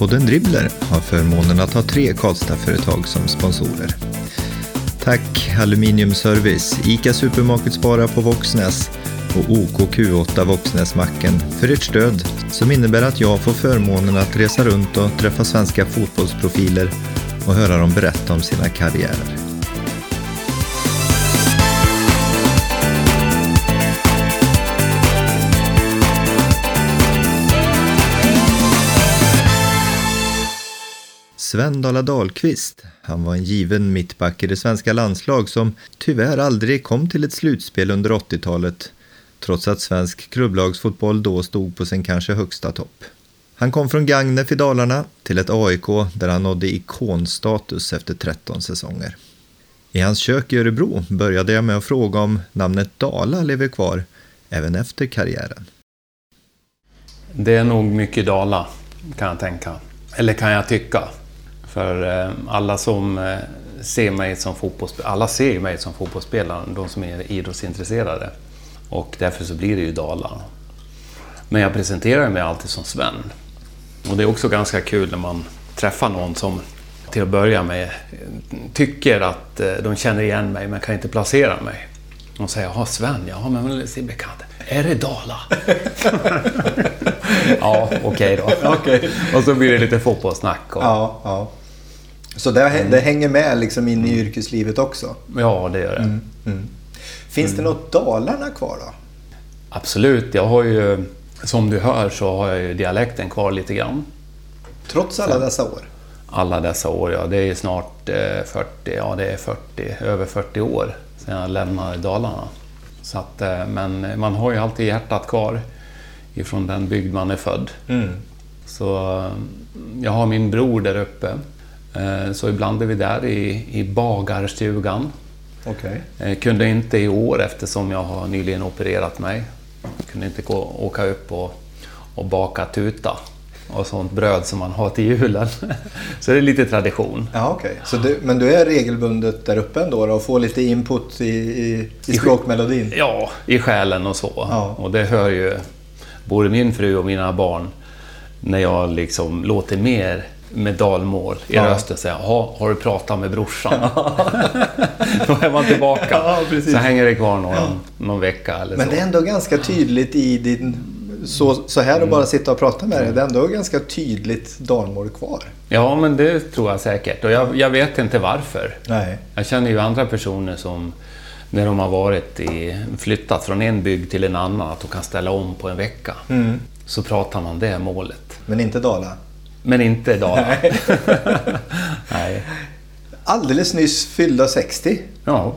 Podden Dribbler har förmånen att ha tre Karlstad-företag som sponsorer. Tack Aluminium Service, ICA Supermarket Spara på Våxnäs och OKQ8 Våxnäsmacken för ert stöd som innebär att jag får förmånen att resa runt och träffa svenska fotbollsprofiler och höra dem berätta om sina karriärer. Sven Dala Dahlqvist. Han var en given mittback i det svenska landslag som tyvärr aldrig kom till ett slutspel under 80-talet trots att svensk klubblagsfotboll då stod på sin kanske högsta topp. Han kom från Gagnef i Dalarna till ett AIK där han nådde ikonstatus efter 13 säsonger. I hans kök i Örebro började jag med att fråga om namnet Dala lever kvar även efter karriären. Det är nog mycket Dala, kan jag tänka. Eller kan jag tycka. För eh, alla som eh, ser mig som fotbollsspelare, alla ser mig som fotbollsspelare, de som är idrottsintresserade. Och därför så blir det ju Dala. Men jag presenterar mig alltid som Sven. Och det är också ganska kul när man träffar någon som till att börja med tycker att eh, de känner igen mig men kan inte placera mig. De säger ”Jaha, Sven, ja men det ser bekant Är det Dala?” Ja, okej okay då. Okay. Och så blir det lite fotbollssnack. Och... Ja, ja. Så det, mm. det, hänger med liksom in i yrkeslivet också? Ja, det gör det. Mm. Mm. Finns det något Dalarna kvar då? Absolut. Jag har ju, som du hör, så har jag ju dialekten kvar lite grann. Trots alla dessa år? Alla dessa år, ja. Det är snart 40, eh, ja det är 40, över 40 år sedan jag lämnade Dalarna. Så att, eh, men man har ju alltid hjärtat kvar ifrån den bygd man är född. Mm. Så eh, jag har min bror där uppe. Så ibland är vi där i, i bagarstugan. Okay. Kunde inte i år eftersom jag har nyligen opererat mig. Kunde inte gå, åka upp och, och baka tuta och sånt bröd som man har till julen. Så det är lite tradition. Ja, okay. Så du, men du är regelbundet där uppe ändå och får lite input i, i, i språkmelodin? Ja, i själen och så. Ja. Och det hör ju både min fru och mina barn när jag liksom låter mer med dalmål i ja. rösten säga har du pratat med brorsan? Då är man tillbaka. Ja, så hänger det kvar någon, ja. någon vecka eller Men så. det är ändå ganska tydligt i din... Så, så här och bara sitta och prata med dig, det är ändå ganska tydligt dalmål kvar. Ja, men det tror jag säkert. Och jag, jag vet inte varför. Nej. Jag känner ju andra personer som när de har varit i, flyttat från en bygd till en annan, att de kan ställa om på en vecka. Mm. Så pratar man det målet. Men inte Dala? Men inte Dala. Nej. Nej. Alldeles nyss fyllda 60. Ja.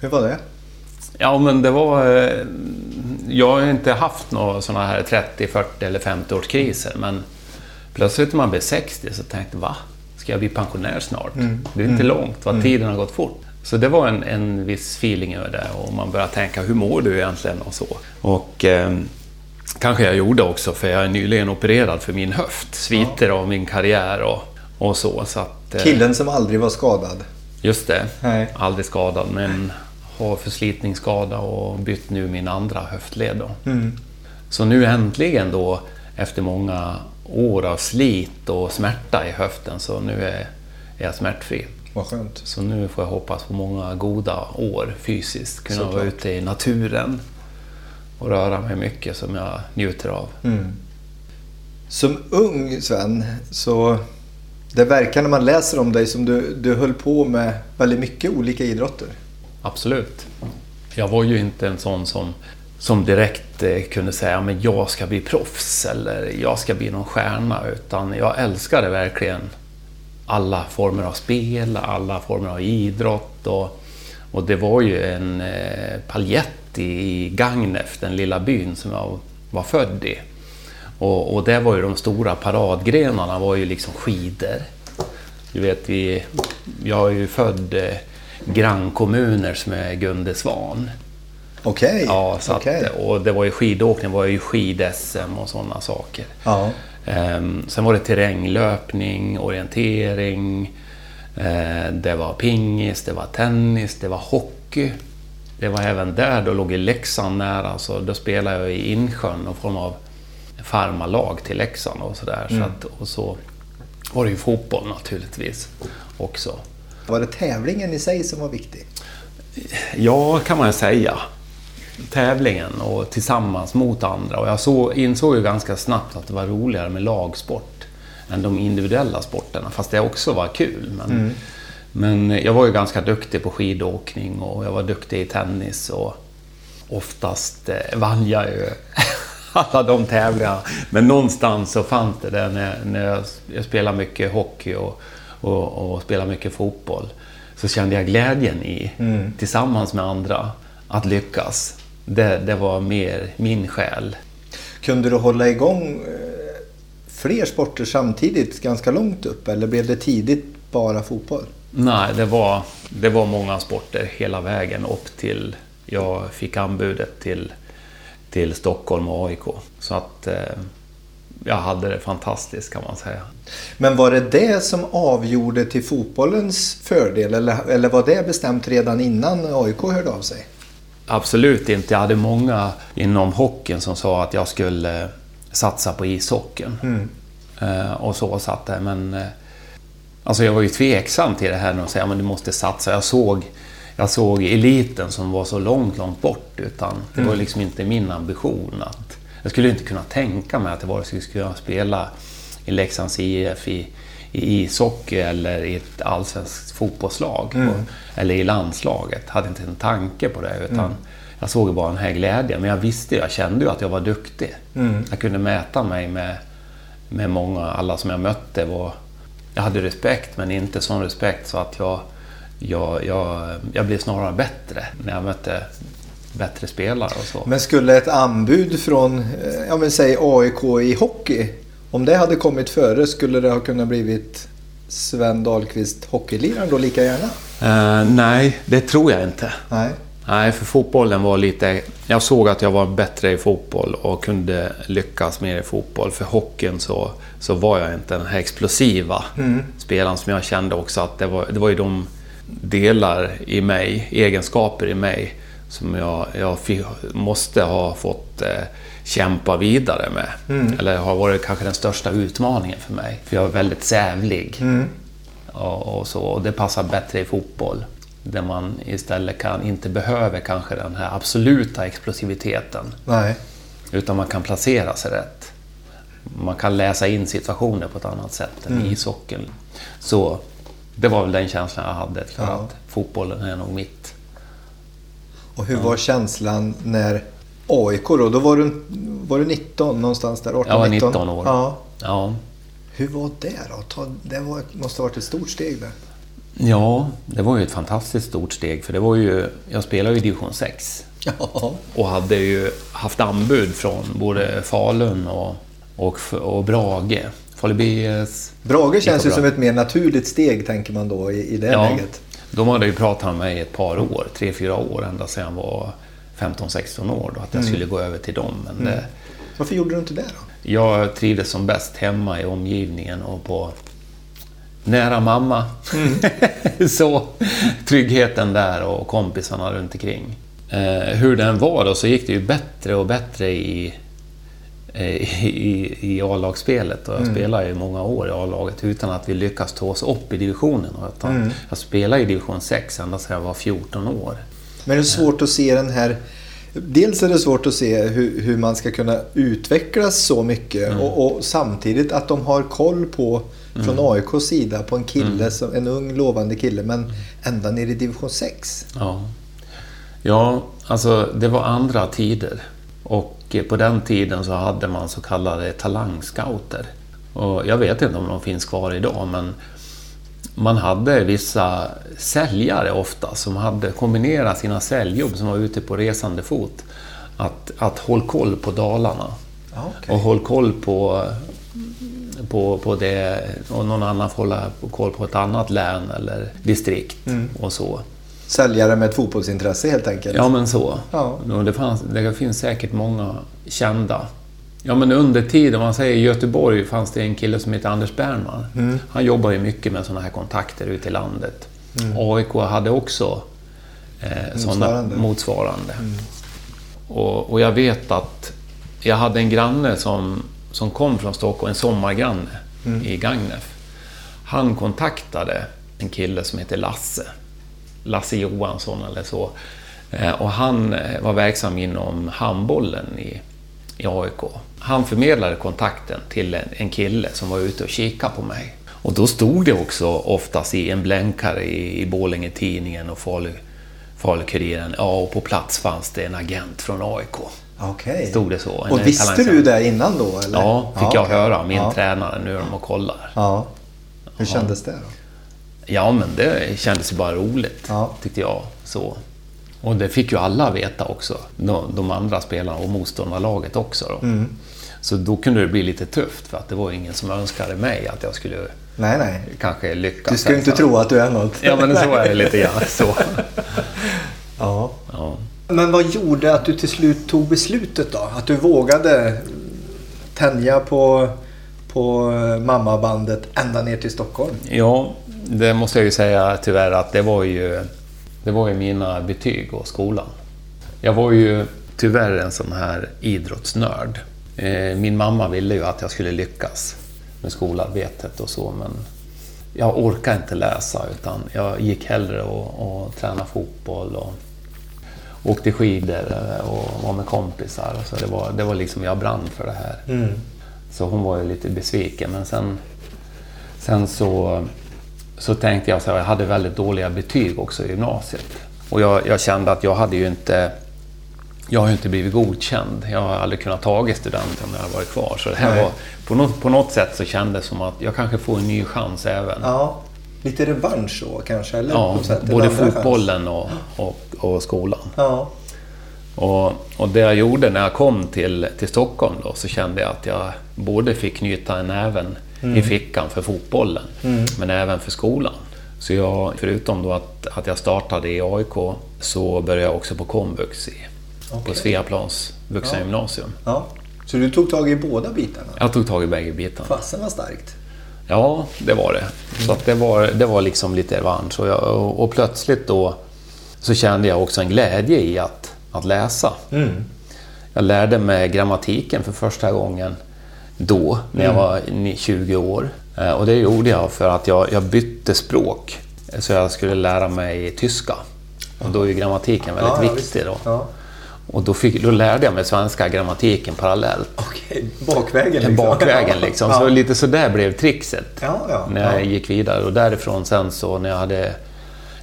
Hur var det? Ja, men det var... eh, Jag har inte haft några sådana här 30, 40 eller 50 års kriser, men plötsligt när man blir 60 så tänkte jag, va? Ska jag bli pensionär snart? Mm. Det är inte Mm. långt, va? Mm. tiden har gått fort. Så det var en, en viss feeling över det och man började tänka, hur mår du egentligen och så. Och eh, kanske jag gjorde också, för jag är nyligen opererad för min höft. Sviter av min karriär och, och så. så att, eh, Killen som aldrig var skadad. Just det. Nej. Aldrig skadad, men har förslitningsskada och bytt nu min andra höftled. Mm. Så nu äntligen då, efter många år av slit och smärta i höften, så nu är är jag smärtfri. Vad skönt. Så nu får jag hoppas på många goda år fysiskt. Kunna Såklart. vara ute i naturen och röra mig mycket som jag njuter av. Mm. Som ung Sven, så det verkar när man läser om dig som du, du höll på med väldigt mycket olika idrotter. Absolut. Jag var ju inte en sån som, som direkt eh, kunde säga men jag ska bli proffs eller jag ska bli någon stjärna. Utan jag älskade verkligen alla former av spel, alla former av idrott. Och, och det var ju en eh, paljett i Gagnef, den lilla byn som jag var född i. Och, och där var ju de stora paradgrenarna var ju liksom skidor. Du vet, vi, jag är ju född eh, grannkommuner som är Gunde Svan. Okej. Ja, så att, och det var ju skidåkning, det var ju skid-SM och sådana saker. Ja. Ehm, sen var det terränglöpning, orientering, eh, det var pingis, det var tennis, det var hockey. Det var även där, då låg i Leksand nära, så då spelade jag i Insjön, någon form av farmarlag till Leksand och sådär. Mm. Så att, och så var det ju fotboll naturligtvis också. Var det tävlingen i sig som var viktig? Ja, kan man ju säga. Tävlingen och tillsammans mot andra. Och jag så, insåg ju ganska snabbt att det var roligare med lagsport än de individuella sporterna. Fast det också var kul. Men, men jag var ju ganska duktig på skidåkning och jag var duktig i tennis. Och oftast eh, vann jag ju alla de tävlingarna. Men någonstans så fanns det där när, när jag, jag spelade mycket hockey och, och, och spelade mycket fotboll. Så kände jag glädjen i, tillsammans med andra, att lyckas. Det, det var mer min själ. Kunde du hålla igång eh, fler sporter samtidigt ganska långt upp eller blev det tidigt bara fotboll? Nej, det var, det var många sporter hela vägen upp till jag fick anbudet till, till Stockholm och AIK. Så att eh, jag hade det fantastiskt kan man säga. Men var det det som avgjorde till fotbollens fördel eller, eller var det bestämt redan innan AIK hörde av sig? Absolut inte. Jag hade många inom hockeyn som sa att jag skulle satsa på ishockeyn. Eh, och så satt det. Men eh, alltså jag var ju tveksam till det här och säga att du måste satsa. Jag såg, jag såg eliten som var så långt, långt bort. Utan det var liksom inte min ambition. att Jag skulle inte kunna tänka mig att jag vare sig skulle kunna spela i Leksands IF i, i ishockey eller i ett allsvenskt fotbollslag. Och, eller i landslaget. Jag hade inte en tanke på det. utan Jag såg bara den här glädjen. Men jag visste, jag kände ju att jag var duktig. Jag kunde mäta mig med, med många, alla som jag mötte. Var, jag hade respekt, men inte sån respekt så att jag, jag, jag, jag blev snarare bättre när jag mötte bättre spelare och så. Men skulle ett anbud från, eh, ja men säg AIK i hockey, om det hade kommit före skulle det ha kunnat blivit Sven Dahlqvist hockeyliraren då lika gärna? Eh, nej, det tror jag inte. Nej. Nej, för fotbollen var lite... Jag såg att jag var bättre i fotboll och kunde lyckas mer i fotboll. För hockeyn så, så var jag inte den här explosiva spelaren som jag kände också att det var, det var ju de delar i mig, egenskaper i mig, som jag, jag fi- måste ha fått eh, kämpa vidare med. Eller har varit kanske den största utmaningen för mig. För jag är väldigt sävlig. Och, och, så, och det passar bättre i fotboll. Där man istället kan, inte behöver kanske den här absoluta explosiviteten. Nej. Utan man kan placera sig rätt. Man kan läsa in situationer på ett annat sätt än i ishockeyn. Så det var väl den känslan jag hade för Ja. att fotbollen är nog mitt. Och hur var känslan när AIK då, då var du, var du 19 någonstans där? 18, Jag var 19 år. Ja. Ja, Hur var det då? Det måste ha varit ett stort steg där. Ja det var ju ett fantastiskt stort steg. För det var ju, jag spelade ju i division 6. Ja. Och hade ju haft anbud från både Falun och, och, och Brage. Falu BS. Brage känns ju som ett mer naturligt steg tänker man då i, i det Ja, läget. de hade ju pratat med mig i ett par år, tre, fyra år, ända sedan jag var 15-16 år. Då, att jag skulle gå över till dem. Men det, Varför gjorde du inte det då? jag trivdes som bäst hemma i omgivningen och på nära mamma. så tryggheten där och kompisarna runt omkring. Eh, hur den var då så gick det ju bättre och bättre i, eh, i, i A-lagsspelet. Och jag spelade ju många år i A-laget utan att vi lyckas ta oss upp i divisionen. Utan Jag spelade i division 6 ända sedan jag var 14 år. Men det är svårt att se den här... Dels är det svårt att se hur, hur man ska kunna utvecklas så mycket och, och samtidigt att de har koll på, från AIKs sida, på en kille, som, en ung lovande kille, men ända ner i division 6. Ja. ja, alltså det var andra tider. Och eh, på den tiden så hade man så kallade talangscouter. Och jag vet inte om de finns kvar idag, men man hade vissa säljare ofta som hade kombinerat sina säljjobb som var ute på resande fot. Att, att håll koll på Dalarna. Ja, okej. Och håll koll på, på, på det och någon annan får hålla koll på ett annat län eller distrikt och så. Säljare med ett fotbollsintresse helt enkelt. Ja, men så. Ja. Det, fanns, det finns säkert många kända. Ja, men under tiden, om man säger i Göteborg, fanns det en kille som heter Anders Bernman. Mm. Han jobbar ju mycket med sådana här kontakter ute i landet. AIK hade också eh, sådana Mm. Motsvarande. Mm. motsvarande. Och, och jag vet att jag hade en granne som som kom från Stockholm, en sommargranne i Gagnef. Han kontaktade en kille som heter Lasse. Lasse Johansson eller så. Eh, Och han eh, var verksam inom handbollen i, i AIK. Han förmedlade kontakten till en, en kille som var ute och kikade på mig. Och då stod det också oftast i en blänkare i, i Borlänge-Tidningen och Falu, Falu-Kuriren. Ja, och på plats fanns det en agent från AIK. Okej. Stod det så. Och visste du det innan då? Eller? Ja, fick jag höra. Min ja. tränare, nu är de och kollar. Ja. Hur kändes det då? Ja, men det kändes ju bara roligt, Ja. tyckte jag. Så. Och det fick ju alla veta också, de, de andra spelarna och motståndarlaget också. Då. Mm. Så då kunde det bli lite tufft, för att det var ingen som önskade mig att jag skulle Nej, nej. kanske lyckas. Du ju inte tro att du är något. Ja, men så är det lite grann. Så. Ja. Ja. Men vad gjorde att du till slut tog beslutet då? Att du vågade tänja på, på mammabandet ända ner till Stockholm? ja, det måste jag ju säga tyvärr att det var ju, det var ju mina betyg och skolan. Jag var ju tyvärr en sån här idrottsnörd. Eh, min mamma ville ju att jag skulle lyckas med skolarbetet och så, men jag orkade inte läsa utan jag gick hellre och, och tränade fotboll och åkte skidor och var med kompisar. Så det var, det var liksom, jag brann för det här. Mm. Så hon var ju lite besviken, men sen, sen så, så tänkte jag så här, jag hade väldigt dåliga betyg också i gymnasiet. Och jag, jag kände att jag hade ju inte, jag har ju inte blivit godkänd. Jag har aldrig kunnat tagit studenten om jag hade varit kvar. Så det här Nej. var, på, något, på något sätt så kändes det som att jag kanske får en ny chans även. Ja. Lite revansch så kanske? Eller Ja, på sätt både fotbollen och, och, och skolan. Ja. Och, och det jag gjorde när jag kom till, till Stockholm då, så kände jag att jag både fick knyta en näven i fickan för fotbollen, men även för skolan. Så jag, förutom då att, att jag startade i AIK, så började jag också på komvux i, på Okej. Sveaplans vuxengymnasium. ja. Så du tog tag i båda bitarna? Jag tog tag i bägge bitarna. Fasen var starkt. Ja, det var det. Så det, var, det var liksom lite revansch. Och, jag, och, och plötsligt då så kände jag också en glädje i att, att läsa. Mm. Jag lärde mig grammatiken för första gången då, när jag var ni- 20 år. Eh, Och det gjorde jag för att jag, jag bytte språk. Så jag skulle lära mig tyska. Och då är ju grammatiken väldigt ja, viktig då. Ja. Och då, fick, då lärde jag mig svenska grammatiken parallellt. Okej, bakvägen liksom. Bakvägen liksom. Så Ja. lite så där blev trixet Ja, ja. när jag ja. gick vidare. Och därifrån sen så när jag hade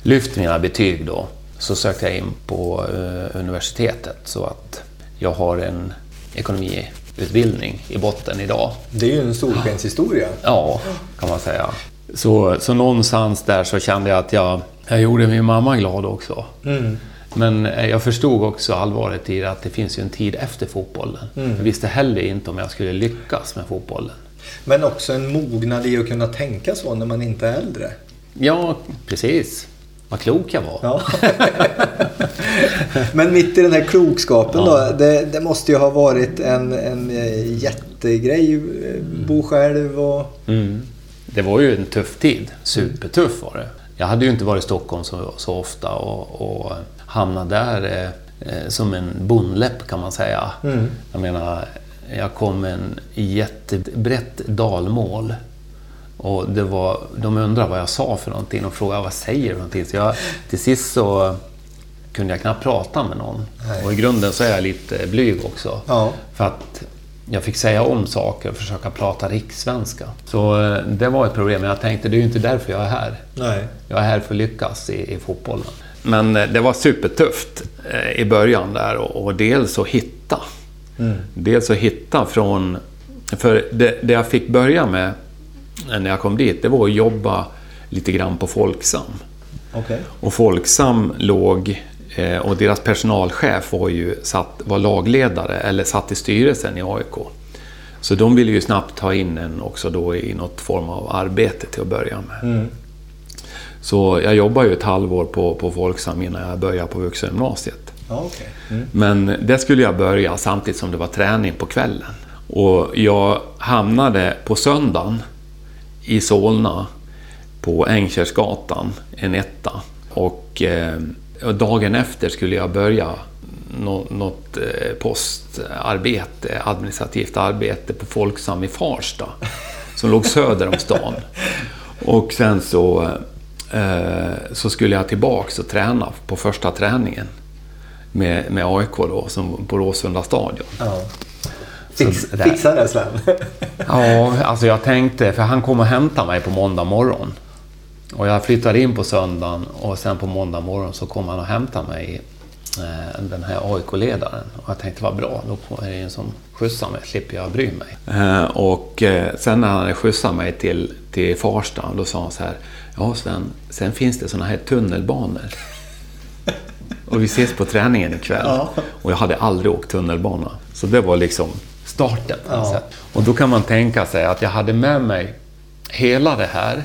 lyft mina betyg då så sökte jag in på eh, universitetet så att jag har en ekonomiutbildning i botten idag. Det är ju en solskenshistoria. Ja, kan man säga. Så, så någonstans där så kände jag att jag, jag gjorde min mamma glad också. Mm. Men eh, jag förstod också allvaret i det att det finns ju en tid efter fotbollen. Jag visste heller inte om jag skulle lyckas med fotbollen. Men också en mognad i att kunna tänka så när man inte är äldre. Ja, precis. Vad klok jag var. Ja. Men mitt i den här klokskapen Ja. då. Det, det måste ju ha varit en, en eh, jättegrej. eh, Bo själv och... Mm. Det var ju en tuff tid. Supertuff var det. Jag hade ju inte varit i Stockholm så, så ofta och, och hamnade där eh, eh, som en bondläpp kan man säga. Mm. Jag menar, jag kom en jättebrett dalmål. Och det var, de undrade vad jag sa för någonting och frågade vad säger du för någonting. Så jag, till sist så kunde jag knappt prata med någon. Nej. Och i grunden så är jag lite blyg också. Ja. För att jag fick säga om saker och försöka prata rikssvenska. Så eh, det var ett problem. Men jag tänkte, det är ju inte därför jag är här. Nej. Jag är här för att lyckas i, i fotbollen. Men eh, det var supertufft eh, i början där och, och dels att hitta. Mm. Dels att hitta från... För det, det jag fick börja med eh, när jag kom dit, det var att jobba lite grann på Folksam. Okej. Och Folksam låg och deras personalchef var ju satt, var lagledare eller satt i styrelsen i AIK. Så de ville ju snabbt ta in en också då i något form av arbete till att börja med. Mm. Så jag jobbade ju ett halvår på, på Folksam innan jag började på vuxengymnasiet. Ja, okej. Mm. Men det skulle jag börja samtidigt som det var träning på kvällen. Och jag hamnade på söndagen i Solna på Ängkärrsgatan, en etta. Och, eh, dagen efter skulle jag börja nå, något eh, postarbete, administrativt arbete på Folksam i Farsta. Som låg söder om stan. Och sen så, så skulle jag tillbaks och träna på första träningen. Med, med AIK då, som på Råsunda stadion. Ja. Fix, Så där. fixa det Sven. Ja, alltså jag tänkte, för han kom och hämtade mig på måndag morgon. Och jag flyttade in på söndagen och sen på måndag morgon så kom han och hämtade mig, eh, den här AIK-ledaren. Och jag tänkte, vad bra, då är det en som skjutsar mig, slipper jag bry mig. Eh, och eh, sen när han hade skjutsat mig till, till Farsta, då sa han så här, ja Sven, sen finns det såna här tunnelbanor. Och vi ses på träningen ikväll. Ja. Och jag hade aldrig åkt tunnelbana. Så det var liksom starten. Ja. Och då kan man tänka sig att jag hade med mig hela det här.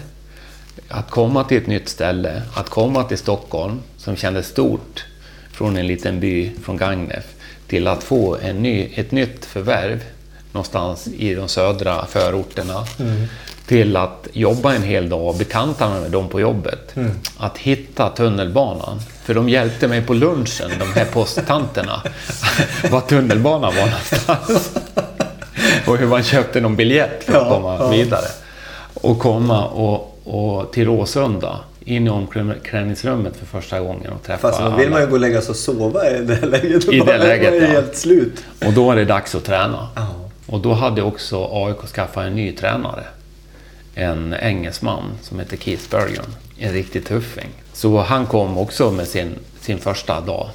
Att komma till ett nytt ställe, att komma till Stockholm som kändes stort från en liten by från Gagnef till att få en ny, ett nytt förvärv någonstans i de södra förorterna. Till att jobba en hel dag och bekanta mig med dem på jobbet. Att hitta tunnelbanan. För de hjälpte mig på lunchen, de här posttanterna. var tunnelbanan var någonstans. och hur man köpte någon biljett för att Ja, komma ja. vidare. Och komma och, och till Råsunda, in i omklädningsrummet för första gången och träffa Fast då vill alla. man ju gå och lägga sig och sova i det läget. I det läget, Man är ja. helt slut. Och då är det dags att träna. Ja. Och då hade också AIK skaffat en ny tränare. En engelsman som heter Keith Bergen. En riktig tuffing. Så han kom också med sin, sin första dag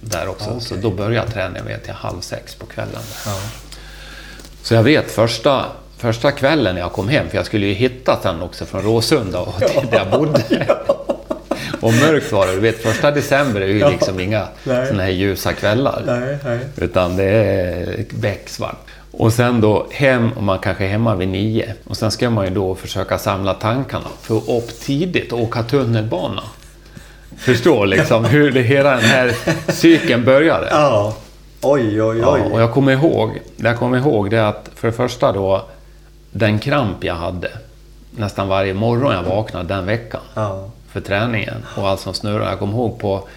där också. Okej. Så då började träningen vet jag halv sex på kvällen. Ja. Så jag vet första, första kvällen när jag kom hem, för jag skulle ju hitta sen också från Råsunda och till där jag bodde. Och mörkt var det. Du vet, första december är ju Ja. liksom inga såna här ljusa kvällar. Nej, nej. Utan det är becksvart. Och sen då hem, och man kanske är hemma vid nio. Och sen ska man ju då försöka samla tankarna för att upp tidigt och åka tunnelbana. Förstår liksom hur det, hela den här cykeln började. Ja. Oj, oj, Ja, oj. och jag kommer ihåg, det jag kommer ihåg det att för det första då, den kramp jag hade nästan varje morgon jag vaknade den veckan Ja. för träningen och allt som snurrade. Jag kommer ihåg på,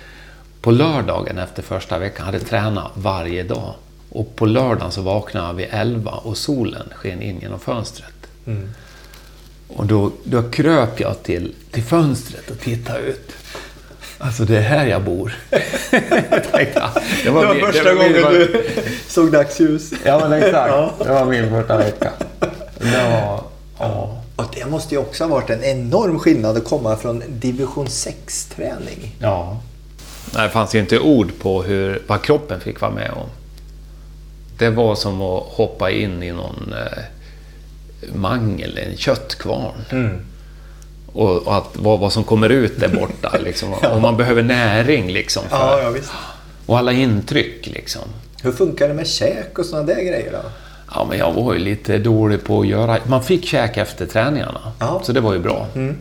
på lördagen efter första veckan hade tränat varje dag. Och på lördagen så vaknade jag vid 11 och solen sken in genom fönstret. Mm. Och då, då kröp jag till, till fönstret och tittade ut. Alltså det är här jag bor. Tänkte jag. Det var min- första det var min- gången du såg dagsljus. Ja men exakt. Ja. Det var min första vecka. Det var... Ja. Och det måste ju också ha varit en enorm skillnad att komma från division 6-träning. Ja. Nej, det fanns ju inte ord på hur, vad kroppen fick vara med om. Det var som att hoppa in i någon eh, mangel, en köttkvarn. Och, och att vad, vad som kommer ut där borta. Liksom. Och man behöver näring liksom. För, Ja, ja. Och alla intryck liksom. Hur funkar det med käk och sådana där grejer då? Ja, men jag var ju lite dålig på att göra... Man fick käk efter träningarna, Ja. så det var ju bra. Mm.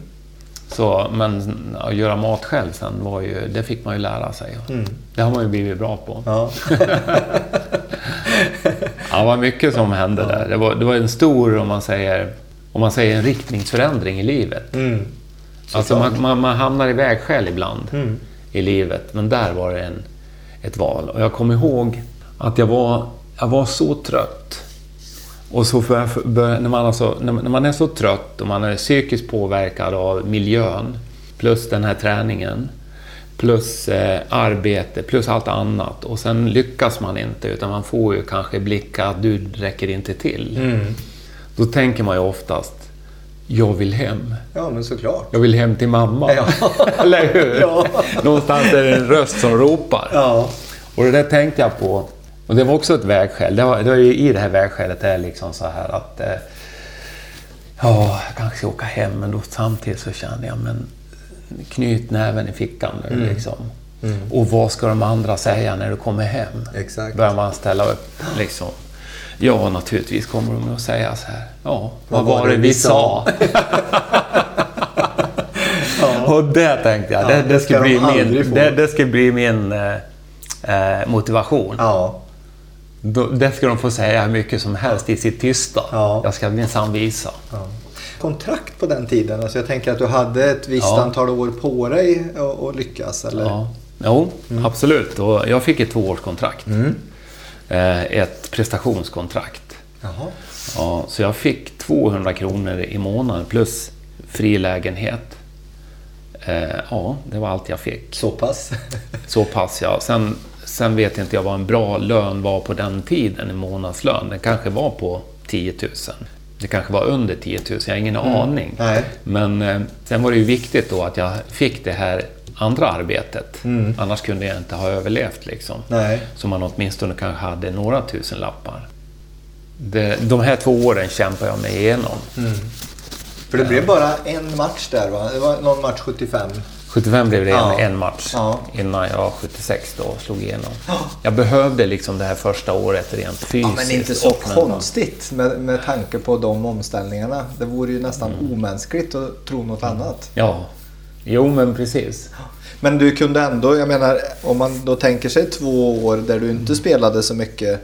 Så, men att göra mat själv sen, var ju, det fick man ju lära sig. Mm. Det har man ju blivit bra på. Ja. Ja, det var mycket som hände där. Det var, det var en stor, om man säger, om man säger en riktningsförändring i livet. Mm. Alltså man, man, man hamnar i vägskäl ibland Mm. i livet, men där var det en, ett val. Och jag kommer ihåg att jag var, jag var så trött. Och så för, när, man alltså, när man är så trött och man är psykiskt påverkad av miljön, plus den här träningen, plus eh, arbete, plus allt annat. Och sen lyckas man inte, utan man får ju kanske blicka att du räcker inte till. Mm. Då tänker man ju oftast, jag vill hem. ja, men såklart. Jag vill hem till mamma. Ja. Eller hur? Ja. Någonstans är det en röst som ropar. Ja. Och det där tänkte jag på. Och det var också ett vägskäl. Det var, det var ju i det här vägskälet är liksom så här att... Eh, ja, jag kanske ska åka hem, men då samtidigt så kände jag, men knyt näven i fickan nu liksom. Och vad ska de andra säga när du kommer hem? Exakt. Börjar man ställa upp liksom. Ja, naturligtvis kommer de att säga så här. Ja, vad, var det vi sa? Och det tänkte jag, Ja, det, det ska ska bli de aldrig min, det, det ska bli min eh, eh, motivation. Ja. Då, det ska de få säga hur mycket som helst i sitt tysta. Ja. Jag ska minsann visa. ja. Kontrakt på den tiden? Alltså jag tänker att du hade ett visst Ja. antal år på dig att lyckas, eller? Ja. Jo, absolut. Och jag fick ett tvåårskontrakt. Eh, Ett prestationskontrakt. Jaha. Ja, så jag fick 200 kronor i månaden plus fri lägenhet. Eh, ja, det var allt jag fick. Så pass. Så pass ja. Sen, sen vet inte jag vad en bra lön var på den tiden, en månadslön. Den kanske var på 10 000. Det kanske var under 10 000, jag har ingen aning. Nej. Men eh, sen var det ju viktigt då att jag fick det här andra arbetet. Annars kunde jag inte ha överlevt liksom. Nej. Så man åtminstone kanske hade några tusen lappar. Det, de här två åren kämpade jag mig igenom. För det blev bara en match där va? Det var någon match 75. 75 blev det Ja. en, en match Ja. innan jag 76 då slog igenom. Jag behövde liksom det här första året rent fysiskt. Ja, men inte så konstigt med, med tanke på de omställningarna. Det vore ju nästan omänskligt att tro något annat. Ja, jo men precis. Men du kunde ändå, jag menar om man då tänker sig två år där du inte spelade så mycket.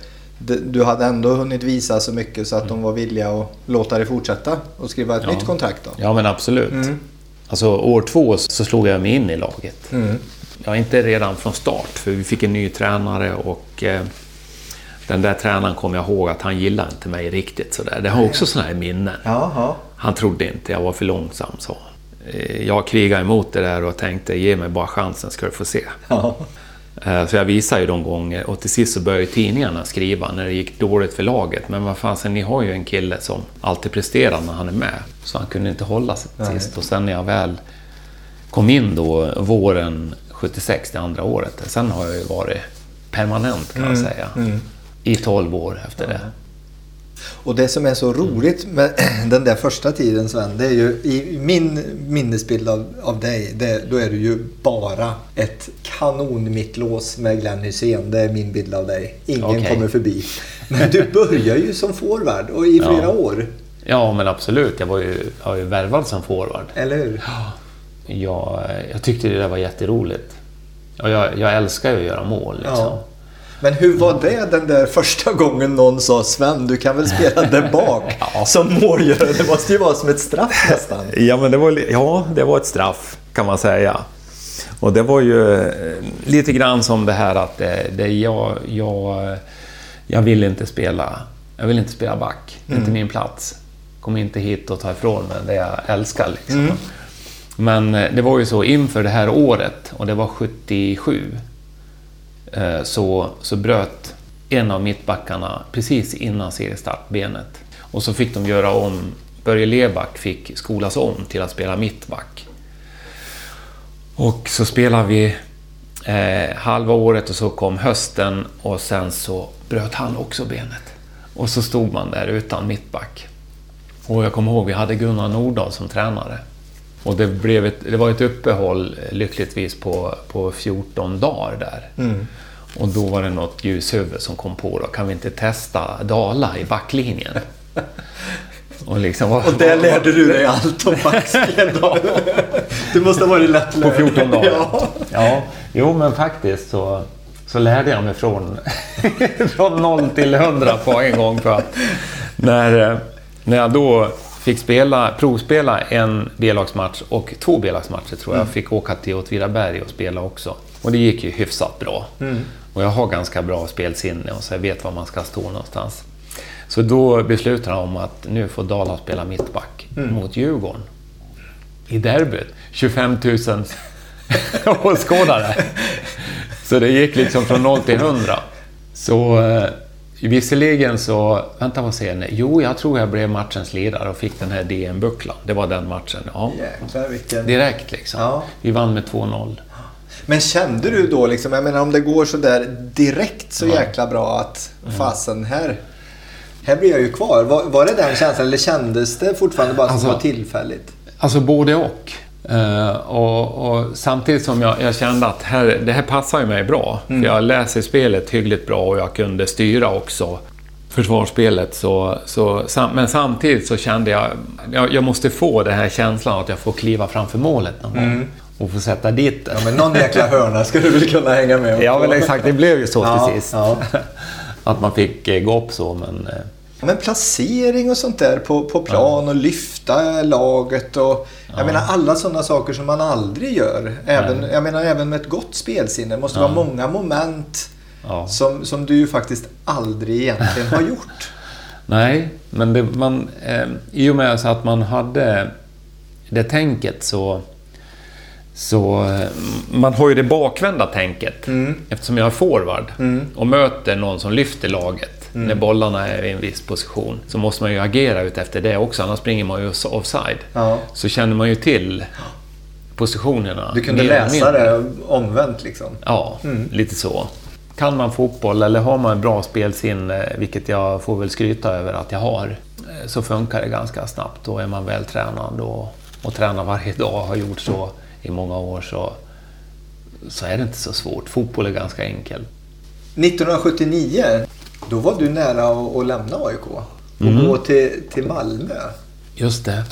Du hade ändå hunnit visa så mycket så att de var villiga att låta dig fortsätta och skriva ett Ja. nytt kontrakt då. Ja men absolut. Alltså år två så slog jag mig in i laget. Mm. Ja, inte redan från start för vi fick en ny tränare och eh, den där tränaren kom jag ihåg att han gillade inte mig riktigt sådär. Det har också sådana här minnen. Jaha. Han trodde inte jag var för långsam så. Eh, Jag krigade emot det där och tänkte ge mig bara chansen ska du få se. Ja. Eh, Så jag visade ju de gånger och till sist så började tidningarna skriva när det gick dåligt för laget. Men vad fan, ni har ju en kille som alltid presterar när han är med. Så han kunde inte hålla sig Nej. sist. Och sen när jag väl kom in då våren 76, det andra året. Sen har jag ju varit permanent kan jag säga. I 12 år efter det. Och det som är så roligt med den där första tiden Sven, det är ju i min minnesbild av, av dig, det, då är du ju bara ett kanonmittlås med Glenn Hysén. Det är min bild av dig. Ingen Okej. kommer förbi. Men du börjar ju som forward och i flera Ja. år. Ja, men absolut. Jag var ju, jag var ju värvad som forward. Eller hur? Jag, jag tyckte det där var jätteroligt. Och jag, jag älskar ju att göra mål. Liksom. Ja. Men hur var det den där första gången någon sa Sven, du kan väl spela där bak Ja. som målgörare? Det måste ju vara som ett straff nästan. Ja, men det var, ja, det var ett straff kan man säga. Och det var ju eh, lite grann som det här att det, det jag, jag, jag vill inte spela jag vill inte spela back. Det är inte min plats. Kom inte hit och ta ifrån mig det jag älskar. Liksom. Men eh, det var ju så inför det här året, och det var 77, eh, Eh, så, så bröt en av mittbackarna precis innan seriestart benet. Och så fick de göra om, Börje Leback fick skolas om till att spela mittback. Och så spelade vi eh, halva året och så kom hösten och sen så bröt han också benet. Och så stod man där utan mittback. Och jag kommer ihåg, vi hade Gunnar Nordahl som tränare. Och det, blev ett, det var ett uppehåll eh, lyckligtvis på, på 14 dagar där. Mm. Och då var det något ljushuvud som kom på då, kan vi inte testa Dala i backlinjen? Och, liksom, Och där lärde du dig allt om backspel. Du måste ha varit lätt På 14 dagar? Ja. Ja, jo men faktiskt så, så lärde jag mig från, från 0 till 100 på en gång. För att när, när jag då fick spela, provspela en B-lagsmatch och två B-lagsmatcher tror jag, fick åka till Åtvidaberg och spela också. Och det gick ju hyfsat bra. Och jag har ganska bra spelsinne och så jag vet var man ska stå någonstans. Så då beslutade de om att nu får Dala spela mittback mot Djurgården. I derbyt. 25 000 åskådare. Så det gick liksom från 0 till 100. Så eh, visserligen så... Vänta, vad säger ni? Jo, jag tror jag blev matchens ledare och fick den här DM-bucklan. Det var den matchen. Ja. Jäklar vilken... Direkt liksom. Ja. Vi vann med 2-0. Men kände du då liksom, jag menar om det går så där direkt så jäkla bra att fasen här, här blir jag ju kvar. Var, var det den känslan eller kändes det fortfarande bara som Alltså- var tillfälligt? Alltså både och. Eh, och, och samtidigt som jag, jag kände att här, det här passar ju mig bra. För jag läser spelet hyggligt bra och jag kunde styra också försvarsspelet. Så, så, sam, men samtidigt så kände jag jag, jag måste få den här känslan att jag får kliva framför målet någon gång. Och få sätta dit den. Ja, men någon jäkla hörna ska du väl kunna hänga med Ja, på. men exakt. Det blev ju så Ja, till sist. ja. Att man fick eh, gå upp så, men... eh, Men placering och sånt där på, på plan och lyfta laget och jag menar alla sådana saker som man aldrig gör. Även, jag menar även med ett gott spelsinne. Det måste vara många moment Ja. som, som du ju faktiskt aldrig egentligen har gjort. Nej, men det, man, eh, i och med så att man hade det tänket så... så eh, man har ju det bakvända tänket. Eftersom jag är forward och möter någon som lyfter laget när bollarna är i en viss position så måste man ju agera ut efter det också, annars springer man ju offside. Ja. Så känner man ju till positionerna. Du kunde läsa det omvänt liksom. Ja, lite så. Kan man fotboll eller har man bra spelsinne, vilket jag får väl skryta över att jag har, eh, så funkar det ganska snabbt. Då är man vältränad och, och tränar varje dag, har gjort så i många år, så, så är det inte så svårt. Fotboll är ganska enkelt. 1979, då var du nära att, att lämna AIK och Mm. gå till, till Malmö. Just det.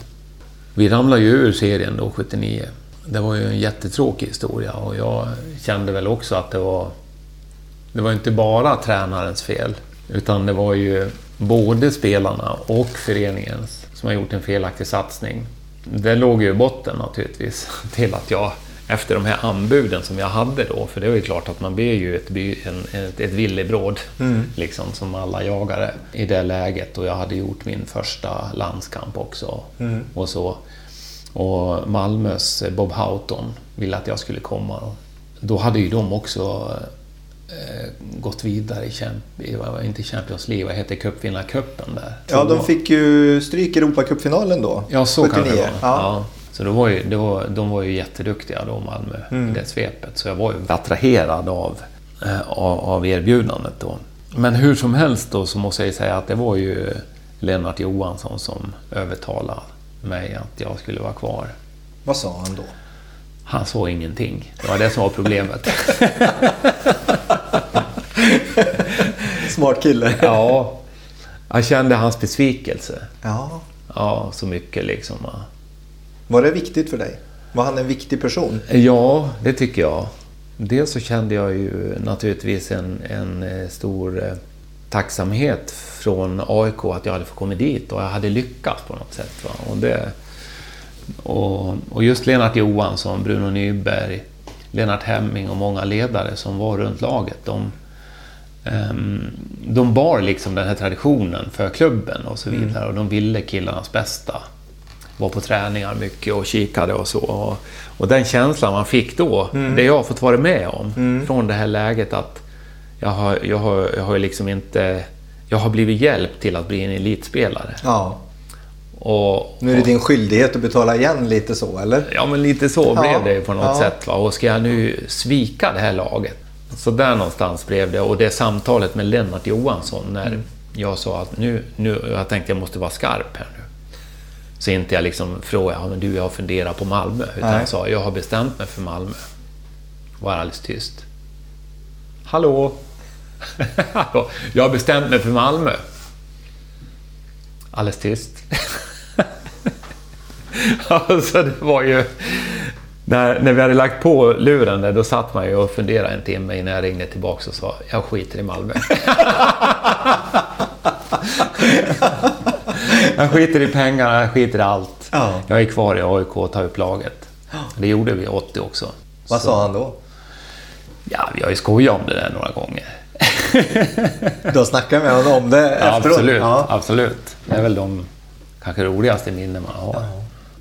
Vi ramlade ju ur serien då, 79. Det var ju en jättetråkig historia och jag kände väl också att det var... Det var inte bara tränarens fel, utan det var ju både spelarna och föreningens som har gjort en felaktig satsning. Det låg ju i botten naturligtvis till att jag, efter de här anbuden som jag hade då, för det var ju klart att man blir ju ett, by, en, ett, ett villebråd, liksom, som alla jagare i det läget. Och jag hade gjort min första landskamp också. Och så. Och Malmös Bob Houghton ville att jag skulle komma. Då hade ju de också gått vidare i, Champ, inte Champions League, vad heter cupvinnarcupen där? Ja, de fick ju stryk i Europacupfinalen då. Ja, så kanske det var. Ja. Ja. Så det var ju, det var, de var ju jätteduktiga då, Malmö, i det svepet. Så jag var ju attraherad av, eh, av, av erbjudandet då. Men hur som helst då så måste jag ju säga att det var ju Lennart Johansson som övertalade mig att jag skulle vara kvar. Vad sa han då? Han såg ingenting. Det var det som var problemet. Smart kille. ja, jag kände hans besvikelse. Ja. Ja, så mycket liksom. Var det viktigt för dig? Var han en viktig person? Ja, det tycker jag. Dels så kände jag ju naturligtvis en, en eh, stor eh, tacksamhet från AIK att jag hade fått komma dit och jag hade lyckats på något sätt. Va? Och, det, och, och just Lennart Johansson, Bruno Nyberg, Lennart Hemming och många ledare som var runt laget. De, ehm, de bar liksom den här traditionen för klubben och så vidare och de ville killarnas bästa. Var på träningar mycket och kikade och så. Och, och den känslan man fick då, det jag har fått vara med om från det här läget att jag har, jag har, jag har liksom inte... Jag har blivit hjälpt till att bli en elitspelare. Ja. Och, Nu är det din skyldighet att betala igen lite så, eller? Ja, men lite så Ja, blev det på något ja. sätt. Va? Och ska jag nu svika det här laget? Så där någonstans blev det. Och det samtalet med Lennart Johansson när Mm. jag sa att nu, nu... Jag tänkte jag måste vara skarp här nu. Så inte jag liksom frågade, ja, men du, jag har funderat på Malmö. Utan Nej. jag sa, jag har bestämt mig för Malmö. Var alldeles tyst. Hallå? Hallå? Jag har bestämt mig för Malmö. Alldeles tyst. alltså det var ju... När, när vi hade lagt på luren där, då satt man ju och funderade en timme innan jag ringde tillbaka och sa jag skiter i Malmö. jag skiter i pengarna, jag skiter i allt. Ja. Jag är kvar i AIK och tar upp laget. Det gjorde vi 80 också. Vad Så- sa han då? Ja, vi har ju skojat om det där några gånger. Du har snackat med honom om det Ja, efteråt? absolut, Ja. absolut. Det är väl de kanske roligaste minnen man har.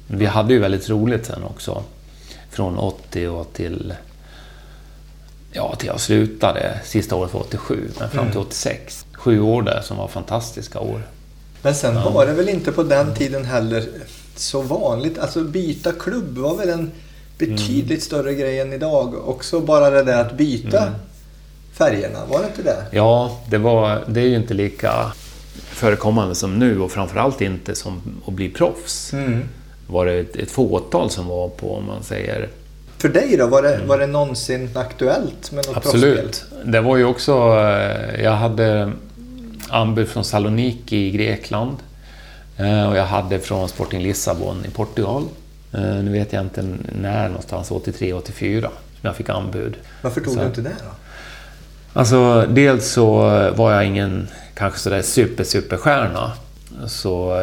Vi hade ju väldigt roligt sen också. Från 80 och till... Ja, till jag slutade. Sista året var 87, men fram till 86. Sju år där som var fantastiska år. Men sen var det väl inte på den tiden heller så vanligt. Alltså byta klubb var väl en betydligt Mm. större grej än idag. Också bara det där att byta Mm. färgerna, var det inte det? Ja, det, var, det är ju inte lika förekommande som nu och framförallt inte som att bli proffs. Mm. Var det ett, ett fåtal som var på, om man säger, För dig då, var det, var det någonsin aktuellt med något proffsspel? Mm. Absolut. Det var ju också... eh, Jag hade anbud från Saloniki i Grekland. eh, Och jag hade från Sporting Lissabon i Portugal. Eh, Nu vet jag inte när någonstans, 83, 84, som jag fick anbud. Varför tog Så- du inte det då? Alltså, dels så var jag ingen kanske sådär super, superstjärna. Så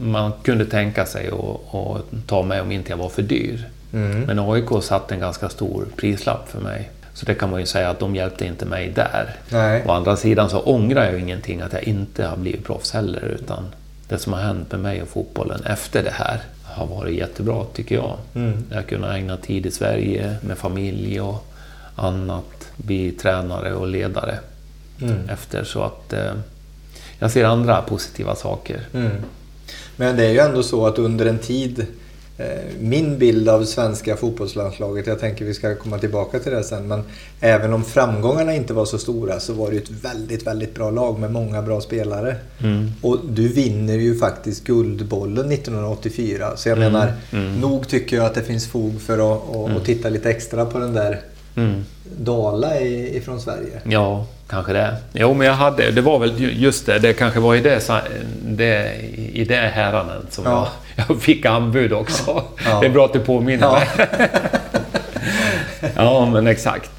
man kunde tänka sig att, ta mig om inte jag var för dyr. Mm. Men AIK satte en ganska stor prislapp för mig. Så det kan man ju säga att de hjälpte inte mig där. Nej. Å andra sidan så ångrar jag ingenting att jag inte har blivit proffs heller. Utan det som har hänt med mig och fotbollen efter det här har varit jättebra tycker jag. Mm. Jag har kunnat ägna tid i Sverige med familj och annat. Bli tränare och ledare Mm. efter. Så att eh, jag ser andra positiva saker. Mm. Men det är ju ändå så att under en tid eh, min bild av svenska fotbollslandslaget, jag tänker vi ska komma tillbaka till det sen, men även om framgångarna inte var så stora så var det ju ett väldigt, väldigt bra lag med många bra spelare. Mm. Och du vinner ju faktiskt Guldbollen 1984. Så jag Mm, menar, mm. nog tycker jag att det finns fog för att, att, att titta lite extra på den där Mm. Dala ifrån Sverige. Ja, kanske det. Jo, men jag hade... Det var väl ju- just det. Det kanske var i det, det, i det häraden som Ja. jag, jag fick anbud också. Ja. Det är bra att du påminner Ja. mig. ja, men exakt.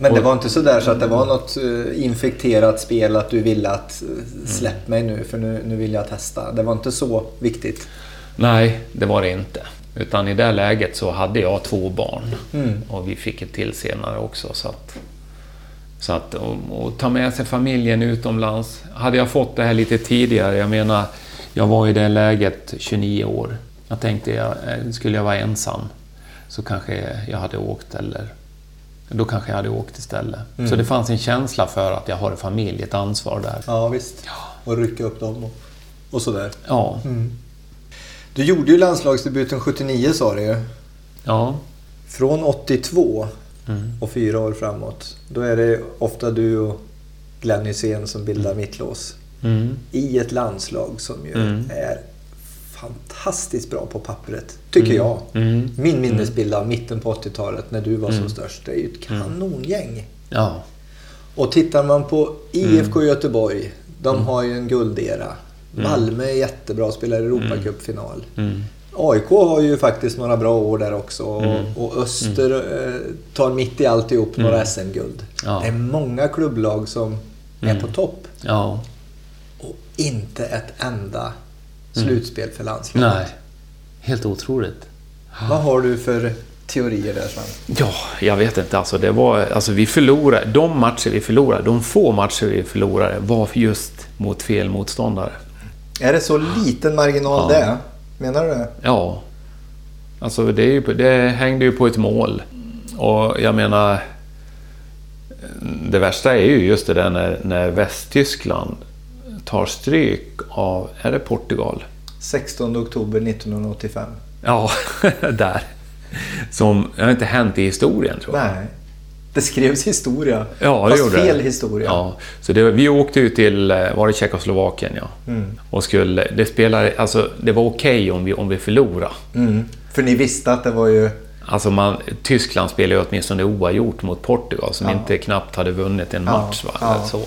Men det var inte så där så att det var något eh, infekterat spel att du ville att eh, släpp mig nu för nu, nu vill jag testa. Det var inte så viktigt. Nej, det var det inte. Utan i det läget så hade jag två barn. Mm. Och vi fick ett till senare också. Så att, så att och, och ta med sig familjen utomlands. Hade jag fått det här lite tidigare, jag menar, jag var i det läget 29 år. Jag tänkte, jag, eh, skulle jag vara ensam så kanske jag hade åkt eller då kanske jag hade åkt istället. Mm. Så det fanns en känsla för att jag har en familj, ett ansvar där. Ja visst. Och rycka upp dem och, och sådär. Ja, Du gjorde ju landslagsdebuten 79 sa du ju. ja. Från 82 Mm. och fyra år framåt. Då är det ofta du och Glenn Hysén som bildar mittlås. Mm. I ett landslag som ju Mm. är fantastiskt bra på pappret. Tycker jag. Mm. Min minnesbild av mitten på 80-talet när du var Mm. som störst. Det är ju ett kanongäng. Ja. Och tittar man på IFK Mm. Göteborg. De har ju en guldera. Malmö är jättebra, spelar Europacupfinal. Mm. AIK har ju faktiskt några bra år där också. Och, Mm. och Öster eh, tar mitt i alltihop några SM-guld. Ja. Det är många klubblag som är Mm. på topp. Ja. Och inte ett enda slutspel för landslaget. Nej. Helt otroligt. Vad har du för teorier där Sven? Ja, jag vet inte. Alltså, det var, alltså, vi förlorade, de matcher vi förlorade, de få matcher vi förlorade var just mot fel motståndare. Är det så liten marginal Ja. det? Menar du det? Ja. Alltså det, ju, det hängde ju på ett mål. Och jag menar... Det värsta är ju just det där när, när Västtyskland tar stryk av... Är det Portugal? 16 oktober 1985. Ja, där. Som det har inte hänt i historien tror jag. Nej. Det skrevs historia. Ja, det Fast gjorde fel det. historia. Ja, så det, vi åkte ut till, eh, var det Tjeckoslovakien ja. Mm. Och skulle, det spelade, alltså det var okej om, vi, om vi förlorade. Mm. För ni visste att det var ju... Alltså man, Tyskland spelade ju åtminstone oavgjort mot Portugal som Ja. inte knappt hade vunnit en Ja, match. Va? ja. Så.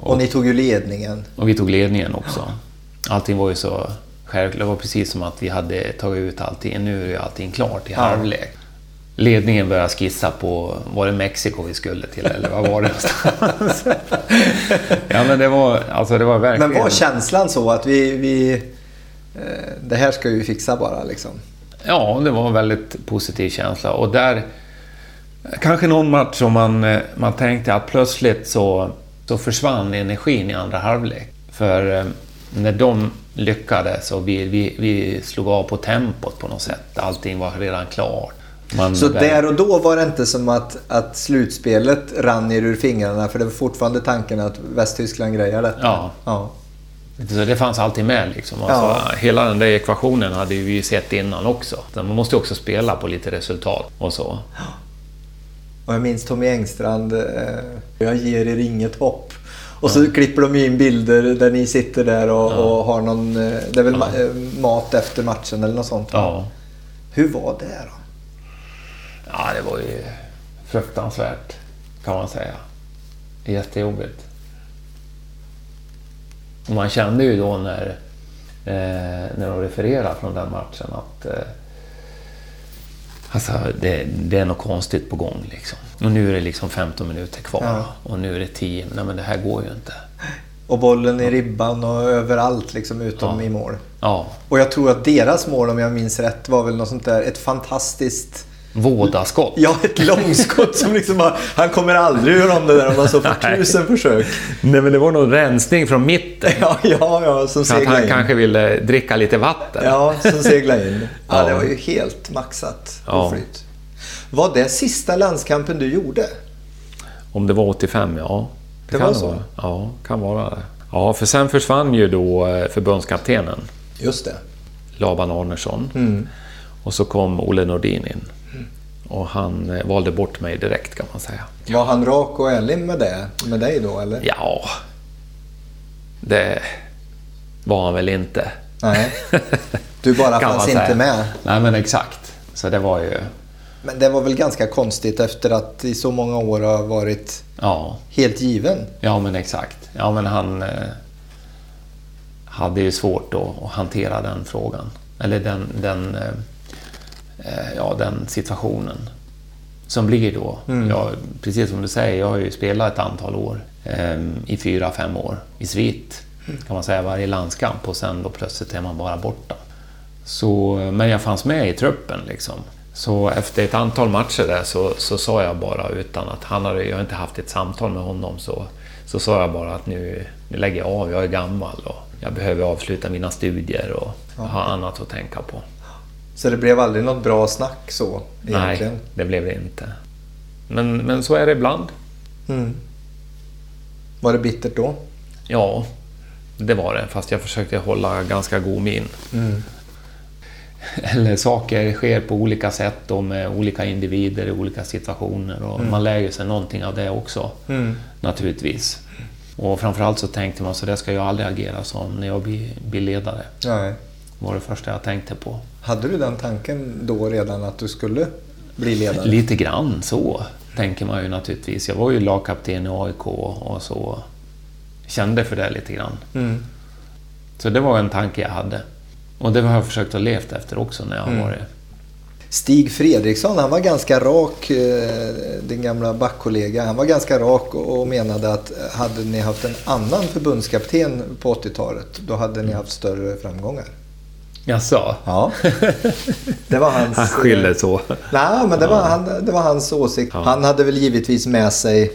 Och ni tog ju ledningen. Och vi tog ledningen också. Allting var ju så självklart. Det var precis som att vi hade tagit ut allting. Nu är ju allting klart i halvlek. Ledningen började skissa på, var det Mexiko vi skulle till eller vad var det någonstans? ja men det var, alltså det var verkligen... Men var känslan så att vi... vi eh, det här ska vi fixa bara liksom? Ja, det var en väldigt positiv känsla. Och där... Kanske någon match som man, eh, man tänkte att plötsligt så, så försvann energin i andra halvlek. För eh, när de lyckades och vi, vi, vi slog av på tempot på något sätt. Allting var redan klart. Man, Så där och då var det inte som att, att slutspelet rann er ur fingrarna för det var fortfarande tanken att Västtyskland grejar detta? Ja. ja. Så det fanns alltid med liksom. Alltså, Ja. Hela den där ekvationen hade vi ju sett innan också. Så Man måste ju också spela på lite resultat och så. Och jag minns Tommy Engstrand, eh, jag ger er inget hopp. Och så klipper de in bilder där ni sitter där och, Ja. och har någon, eh, det är väl ma- eh, mat efter matchen eller något sånt. Hur var det då? Ja, det var ju fruktansvärt kan man säga. Jättejobbigt. Och man kände ju då när, eh, när de refererade från den matchen att eh, Alltså, det, det är något konstigt på gång liksom. Och nu är det liksom 15 minuter kvar. Ja. Och nu är det 10. Nej men det här går ju inte. Och bollen i ribban och överallt liksom utom Ja. i mål. Ja, Och jag tror att deras mål, om jag minns rätt, var väl något sånt där, ett fantastiskt... vådaskott. Ja, ett långskott som liksom bara, Han kommer aldrig göra om det där om han så får tusen försök. Nej men det var någon rensning från mitten. Ja, ja, ja, som att seglade han in. kanske ville dricka lite vatten. Ja, som seglade in. Ja, Ja. det var ju helt maxat på Ja. flyt. Var det sista landskampen du gjorde? Om det var 85, ja. Det kan var så? Vara. Ja, kan vara det. Ja, för sen försvann ju då eh, förbundskaptenen Just det. Laban Arnesson. Mm. Och så kom Olle Nordin in. Och han eh, valde bort mig direkt kan man säga. Var han rak och ärlig med det? Med dig då, eller? Ja, det var han väl inte. Nej. Du bara fanns inte med. Nej men exakt. Så det var ju... Men det var väl ganska konstigt efter att i så många år har varit Ja, helt given. ja men exakt. Ja men han eh, hade ju svårt att hantera den frågan. Eller den, den, eh, ja, den situationen. Som blir då. Jag, precis som du säger, jag har ju spelat ett antal år. Eh, I fyra, fem år. I svit kan man säga varje landskamp och sen då plötsligt är man bara borta. Så, men jag fanns med i truppen liksom. Så efter ett antal matcher där så, så sa jag bara utan att han hade, jag har inte haft ett samtal med honom så, så sa jag bara att nu, nu lägger jag av, jag är gammal och jag behöver avsluta mina studier och ha annat att tänka på. Så det blev aldrig något bra snack så egentligen. Nej, det blev det inte. Men, men så är det ibland. Mm. Var det bittert då? Ja, det var det. Fast jag försökte hålla ganska god min. Eller saker sker på olika sätt och med olika individer i olika situationer. Och Man lär ju sig någonting av det också, naturligtvis. Och framförallt så tänkte man så där ska jag aldrig agera som när jag blir, blir ledare. Nej. Var det första jag tänkte på. Hade du den tanken då redan att du skulle bli ledare? Lite grann så, tänker man ju naturligtvis. Jag var ju lagkapten i AIK och så kände för det lite grann. Mm. Så det var en tanke jag hade. Och det har jag försökt att levt efter också när jag har varit... Stig Fredriksson, han var ganska rak, eh, din gamla backkollega. Han var ganska rak och och menade att hade ni haft en annan förbundskapten på 80-talet, då hade ni haft större framgångar. Jaså? Ja. Det var hans... Han skyller så. Nej, men det var, han, det var hans åsikt. Ja. Han hade väl givetvis med sig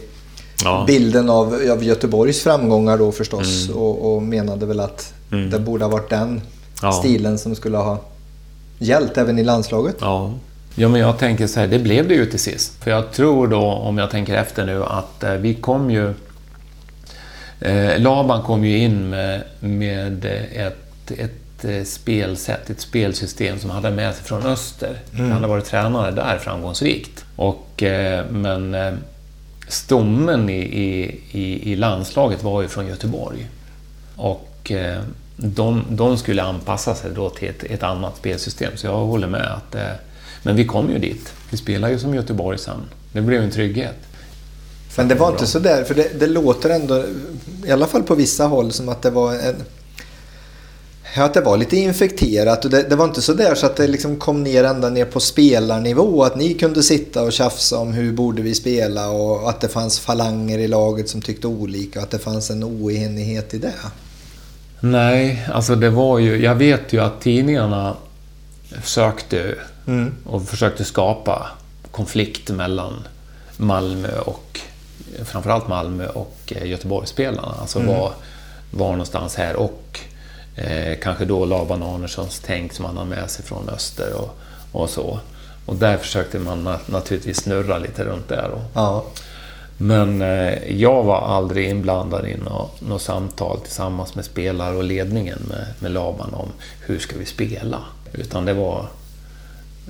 Ja. bilden av, av Göteborgs framgångar då förstås och, och menade väl att Mm. det borde ha varit den Ja. stilen som skulle ha gällt även i landslaget. Ja. ja, men jag tänker så här, det blev det ju till sist. För jag tror då, om jag tänker efter nu, att eh, vi kom ju... Eh, Laban kom ju in med, med ett, ett eh, spelsätt, ett spelsystem som hade med sig från öster. Han hade varit tränare där framgångsrikt. Och, eh, men eh, stommen i, i, i, landslaget var ju från Göteborg. Och de, de skulle anpassa sig då till ett, ett annat spelsystem, så jag håller med att... Men vi kom ju dit. Vi spelade ju som Göteborg sen. Det blev en trygghet. Men det var inte så där, för det, det låter ändå, i alla fall på vissa håll, som att det var en... Att det var lite infekterat och det, det var inte så där så att det liksom kom ner ända ner på spelarnivå. Att ni kunde sitta och tjafsa om hur borde vi spela och att det fanns falanger i laget som tyckte olika och att det fanns en oenighet i det. Nej, alltså det var ju... Jag vet ju att tidningarna sökte Mm. och försökte skapa konflikt mellan Malmö och framförallt Malmö och eh, Göteborgsspelarna. Alltså var, var någonstans här och eh, kanske då Laban Arnessons tänk som han har med sig från öster och, och så. Och där försökte man na- naturligtvis snurra lite runt där. Och, Ja. men eh, jag var aldrig inblandad i något, något samtal tillsammans med spelare och ledningen med, med Laban om hur ska vi spela. Utan det var...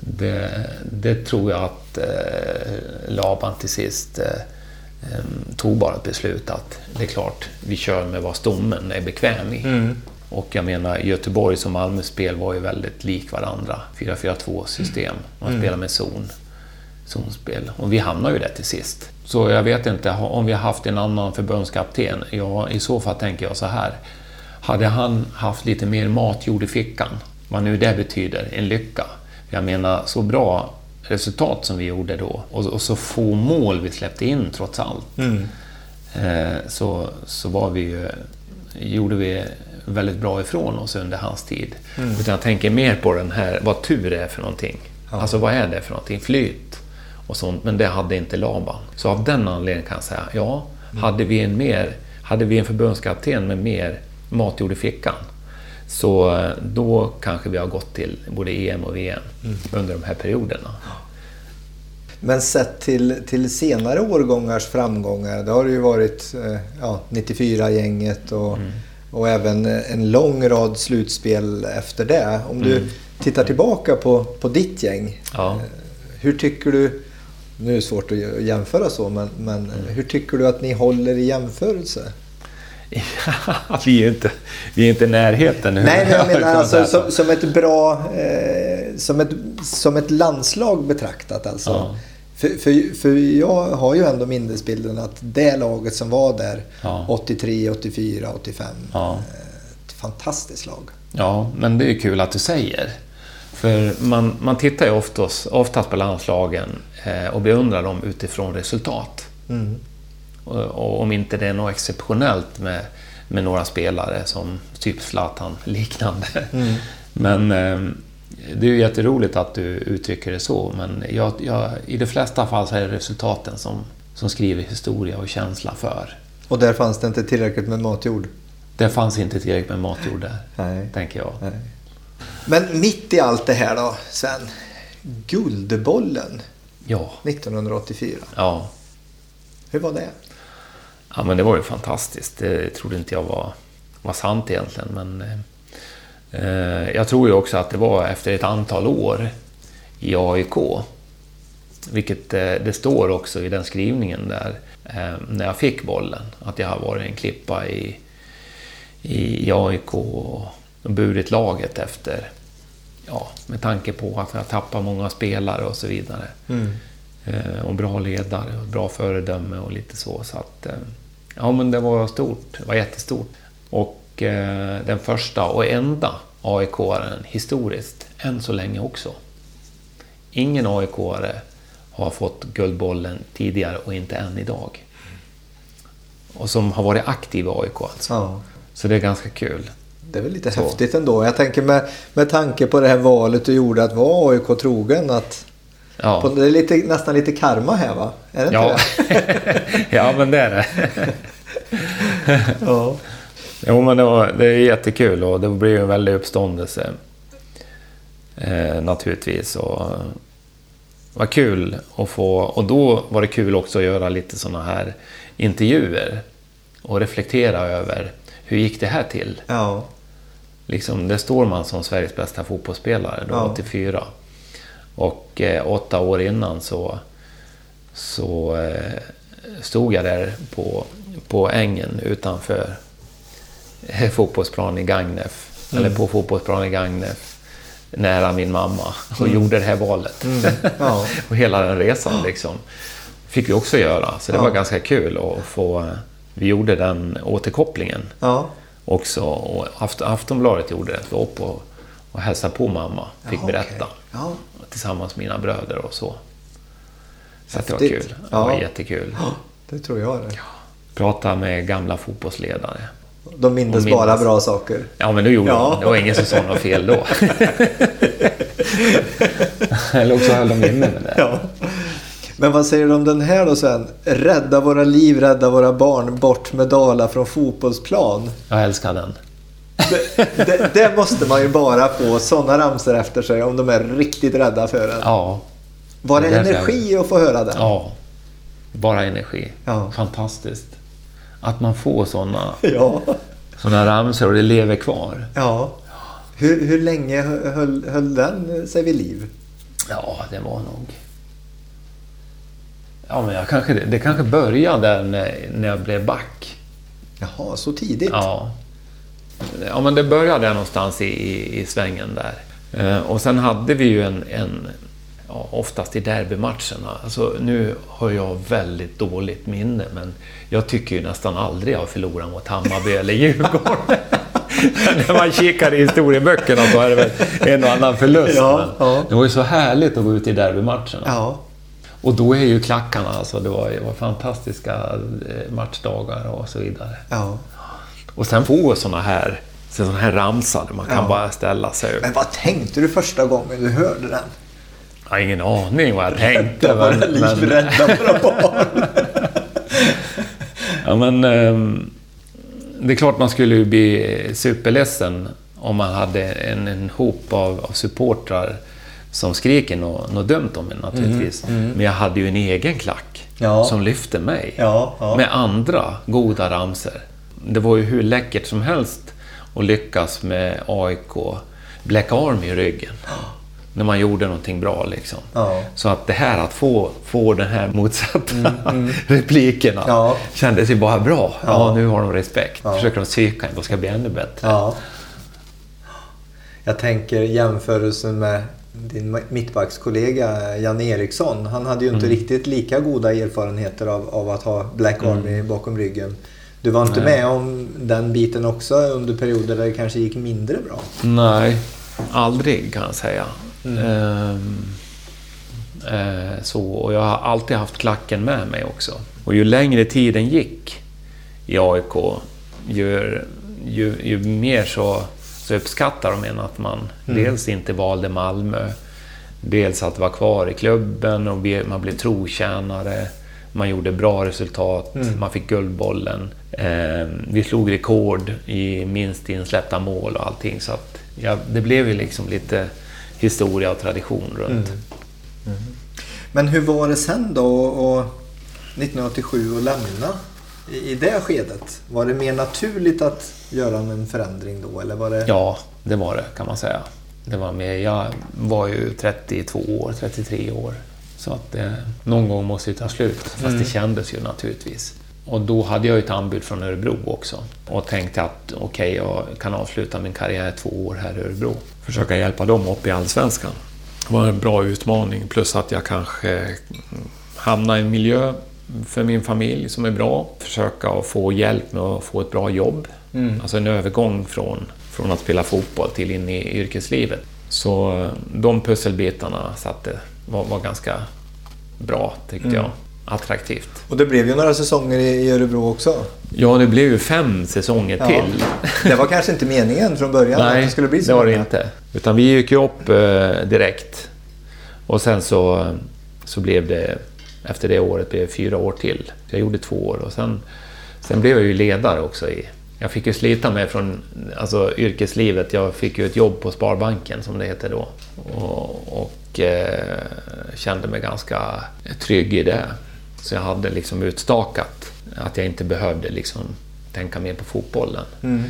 Det, det tror jag att eh, Laban till sist eh, tog bara ett beslut att det är klart, vi kör med vad stommen är bekväm i. Och jag menar, Göteborgs och Malmös spel var ju väldigt lik varandra. 4-4-2 system. Man spelar med zon zonspel. Och vi hamnar ju där till sist. Så jag vet inte, om vi har haft en annan förbundskapten, ja i så fall tänker jag så här. Hade han haft lite mer matjord i fickan, vad nu det betyder, en lycka. Jag menar, så bra resultat som vi gjorde då och, och så få mål vi släppte in trots allt. Mm. Eh, så, så var vi ju, gjorde vi väldigt bra ifrån oss under hans tid. Mm. Utan jag tänker mer på den här, vad tur är för någonting. Ja. Alltså vad är det för någonting? Flyt och sånt. Men det hade inte Laban. Så av den anledningen kan jag säga, ja, Mm. hade vi en mer, hade vi en förbundskapten med mer matjord i fickan så eh, då kanske vi har gått till både EM och VM Mm. under de här perioderna. Men sett till, till senare årgångars framgångar, det har det ju varit eh, ja, 94-gänget och, Mm. Och även en lång rad slutspel efter det. Om du Mm. tittar tillbaka på, på ditt gäng, Ja. hur tycker du, nu är det svårt att jämföra så, men, men Mm. hur tycker du att ni håller i jämförelse? vi, är inte, vi är inte i närheten. nu. Nej, men jag menar alltså som, som ett bra... Eh, som, ett, som ett landslag betraktat alltså. Ja. För, för, för jag har ju ändå minnesbilden att det laget som var där Ja. 83, 84, 85. Ja. eh, Ett fantastiskt lag. Ja, men det är kul att du säger. För man, man tittar ju oftast, oftast på landslagen eh, och beundrar dem utifrån resultat. Mm. Och, och om inte det är något exceptionellt med, med några spelare som typ Zlatan liknande. Mm. Men eh, det är ju jätteroligt att du uttrycker det så, men jag, jag, i de flesta fall så är det resultaten som, som skriver historia och känsla för. Och där fanns det inte tillräckligt med matjord. Det fanns inte tillräckligt med matjord där, Nej. tänker jag. Nej. Men mitt i allt det här då, Sven. Guldbollen Ja, 1984. ja. Hur var det? Ja, men det var ju fantastiskt. Det trodde inte jag var, var sant egentligen. Men eh, jag tror ju också att det var efter ett antal år i AIK. Vilket eh, det står också i den skrivningen där, eh, när jag fick bollen. Att jag har varit en klippa i, i, AIK och burit laget efter, ja, med tanke på att jag tappar många spelare och så vidare. Mm. Eh, och bra ledare och bra föredöme och lite så. så att, eh, ja, men det var stort. Det var jättestort. Och eh, den första och enda AIK-aren historiskt, än så länge också. Ingen AIK-are har fått Guldbollen tidigare och inte än idag. Och som har varit aktiv i AIK alltså. Ja. Så det är ganska kul. Det är väl lite Så. häftigt ändå. Jag tänker med, med tanke på det här valet du gjorde att vara AIK trogen. Att Ja, på, det är lite, nästan lite karma här va? Är det inte ja. det? ja men det är det. ja. Jo, men det, var, det är jättekul och det blir ju en väldig uppståndelse. Eh, naturligtvis. Och, vad kul att få... Och då var det kul också att göra lite såna här intervjuer. Och reflektera över hur gick det här till? ja. Liksom, det står man som Sveriges bästa fotbollsspelare då, Ja. 84. Och eh, åtta år innan så, så eh, stod jag där på, på ängen utanför fotbollsplan i Gagnef. Mm. Eller på fotbollsplan i Gagnef. Nära min mamma. Och gjorde det här valet. Mm. Ja. och hela den resan liksom. Fick vi också göra. Så det Ja. var ganska kul att få... Vi gjorde den återkopplingen ja. också. Och Aft- Aftonbladet gjorde det. Vi var uppe och, och hälsade på mamma. Fick Jaha, berätta. Ja. Tillsammans med mina bröder och så. Så det var kul. Det var jättekul. Det tror jag det. Prata med gamla fotbollsledare. De mindes bara bra saker. Ja, men det gjorde Ja. de. Det var ingen som sa något fel då. Eller också höll de inne med det. Ja. Men vad säger du om den här då Sven? Rädda våra liv, rädda våra barn, bort med Dala från fotbollsplan. Jag älskar den. Det, det, det måste man ju bara få sådana ramsor efter sig om de är riktigt rädda för en. Ja, Var det det energi att få höra den? ja. Bara energi. Ja. Fantastiskt. Att man får såna, Ja. såna ramsor och det lever kvar. ja. Hur, hur länge höll, höll den sig vid liv? Ja, det var nog... Ja, men jag kanske, det kanske började där när, när jag blev back. Jaha, så tidigt? Ja. ja, men det började någonstans i, i, i svängen där. Eh, och sen hade vi ju en, en ja, oftast i derbymatcherna. Alltså, nu har jag väldigt dåligt minne, men jag tycker ju nästan aldrig jag har förlorat mot Hammarby eller Djurgården. När man kikar i historieböckerna så är det väl en och annan förlust. Ja, ja. Det var ju så härligt att gå ut i derbymatcherna. Ja. Och då är ju klackarna, alltså, det var, det var fantastiska eh, matchdagar och så vidare. ja. Och sen få såna här, såna här ramsor där man kan bara ställa sig upp. Men vad tänkte du första gången du hörde den? Jag har ingen aning vad jag tänkte. Det var men- men- livrädda våra barn. Ja, men ehm, det är klart man skulle bli superledsen om man hade en, en hop av, av supportrar som skriker något, något dumt om en naturligtvis. Men jag hade ju en egen klack Ja. som lyfte mig. Ja, ja. Med andra goda ramser. Det var ju hur läckert som helst att lyckas med AIK Black Army i ryggen. När man gjorde någonting bra liksom. Ja. Så att det här att få, få den här motsatta replikerna Mm, Ja. kändes ju bara bra. Ja. Ja. nu har de respekt. Ja. Försöker de psyka en, då ska det bli ännu bättre. Ja. Jag tänker jämförelsen med din mittbackskollega Jan Eriksson. Han hade ju inte Mm. riktigt lika goda erfarenheter av, av att ha Black Army bakom ryggen. Du var inte Nej. med om den biten också under perioder där det kanske gick mindre bra? Nej, aldrig kan jag säga. Mm. Ehm, eh, så, och jag har alltid haft klacken med mig också. Och ju längre tiden gick i AIK, ju, ju, ju mer så, så uppskattar de en att man Mm. dels inte valde Malmö, dels att vara kvar i klubben och man blev trotjänare. Man gjorde bra resultat, Mm. man fick Guldbollen. Eh, vi slog rekord i minst insläppta mål och allting. Så att, ja, det blev ju liksom lite historia och tradition runt. Mm. Men hur var det sen då och 1987 att lämna i, i det skedet? Var det mer naturligt att göra en förändring då eller var det... Ja, det var det kan man säga. Det var med. Jag var ju 32 år, 33 år. Så att eh, någon gång måste det ta slut. Fast det kändes ju naturligtvis. Och då hade jag ju ett anbud från Örebro också. Och tänkte att okej, jag kan avsluta min karriär två år här i Örebro. Försöka hjälpa dem upp i Allsvenskan. Det var en bra utmaning. Plus att jag kanske mm, hamnar i en miljö för min familj som är bra. Försöka få hjälp med att få ett bra jobb. Alltså en övergång från, från att spela fotboll till in i yrkeslivet. Så eh, de pusselbitarna satte, var, var ganska bra tyckte jag. Attraktivt. Och det blev ju några säsonger i, Örebro också. Ja, det blev ju fem säsonger Ja. till. Det var kanske inte meningen från början att Nej, det skulle bli så det var det inte. Utan vi gick ju upp eh, direkt. Och sen så, så blev det, efter det året, blev det fyra år till. Så jag gjorde två år och sen, sen blev jag ju ledare också. I, jag fick ju slita mig från alltså, yrkeslivet. Jag fick ju ett jobb på Sparbanken som det heter då. Och, och eh, kände mig ganska trygg i det. Så jag hade liksom utstakat att jag inte behövde liksom tänka mer på fotbollen. Mm.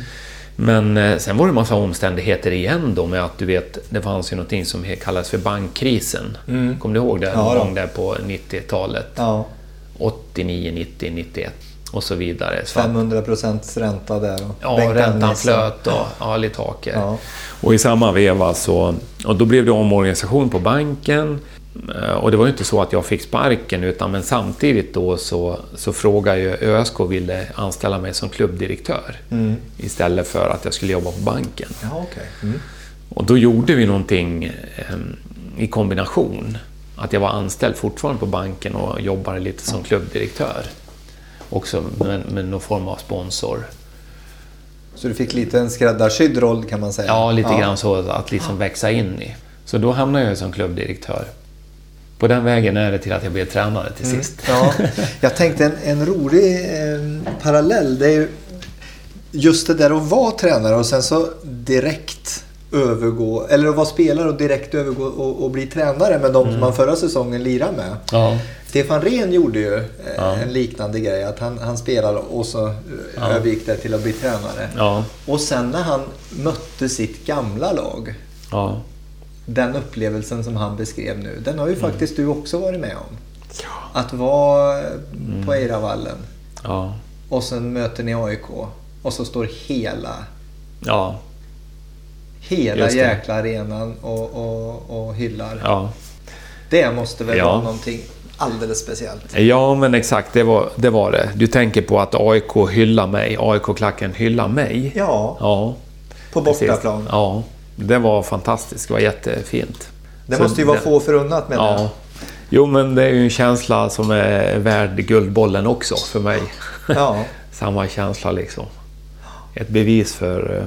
Men eh, sen var det en massa omständigheter igen då med att du vet, det fanns ju någonting som kallas för bankkrisen. Mm. Kommer du ihåg det? Ja, Någon gång där på 90-talet. Ja, 89, 90, 91 och så vidare. Så att, 500 procents ränta där. Och ja, räntan flöt och ja, lite taket. Ja. Och i samma veva så... Och då blev det omorganisation på banken. Eh, Och det var ju inte så att jag fick sparken utan men samtidigt då så, så frågade ju ÖSK ville anställa mig som klubbdirektör. Mm. Istället för att jag skulle jobba på banken. Ja, okej. Mm. Och då gjorde vi någonting eh, i kombination. Att jag var anställd fortfarande på banken och jobbade lite som klubbdirektör. Också med, med någon form av sponsor. Så du fick lite en skräddarsydd roll kan man säga? Ja, lite grann så att liksom växa in i. Så då hamnade jag som klubbdirektör. På den vägen är det till att jag blev tränare till sist. Ja, jag tänkte en, en rolig eh, parallell. Det är ju just det där att vara tränare och sen så direkt övergå, eller att vara spelare och direkt övergå och, och bli tränare med de som man förra säsongen lirade med. Ja, Stefan Rehn gjorde ju eh, Ja. en liknande grej. Att han, han spelade och så eh, Ja. övergick det till att bli tränare. ja, Och sen när han mötte sitt gamla lag. Ja. Den upplevelsen som han beskrev nu. Den har ju Mm. faktiskt du också varit med om. Att vara på Eiravallen ja, och sen möter ni AIK. Och så står hela, ja, hela jäkla arenan och, och, och hyllar. ja. Det måste väl Ja. vara någonting alldeles speciellt. Ja, men exakt. Det var, det var det. Du tänker på att AIK hyllar mig. AIK-klacken hyllar mig. Ja, Ja. På bortaplan. Ja, det var fantastiskt. Det var jättefint. Det måste ju vara få förunnat menar jag. Ja. Jo, men det är ju en känsla som är värd Guldbollen också för mig. Ja. Samma känsla liksom. Ett bevis för eh,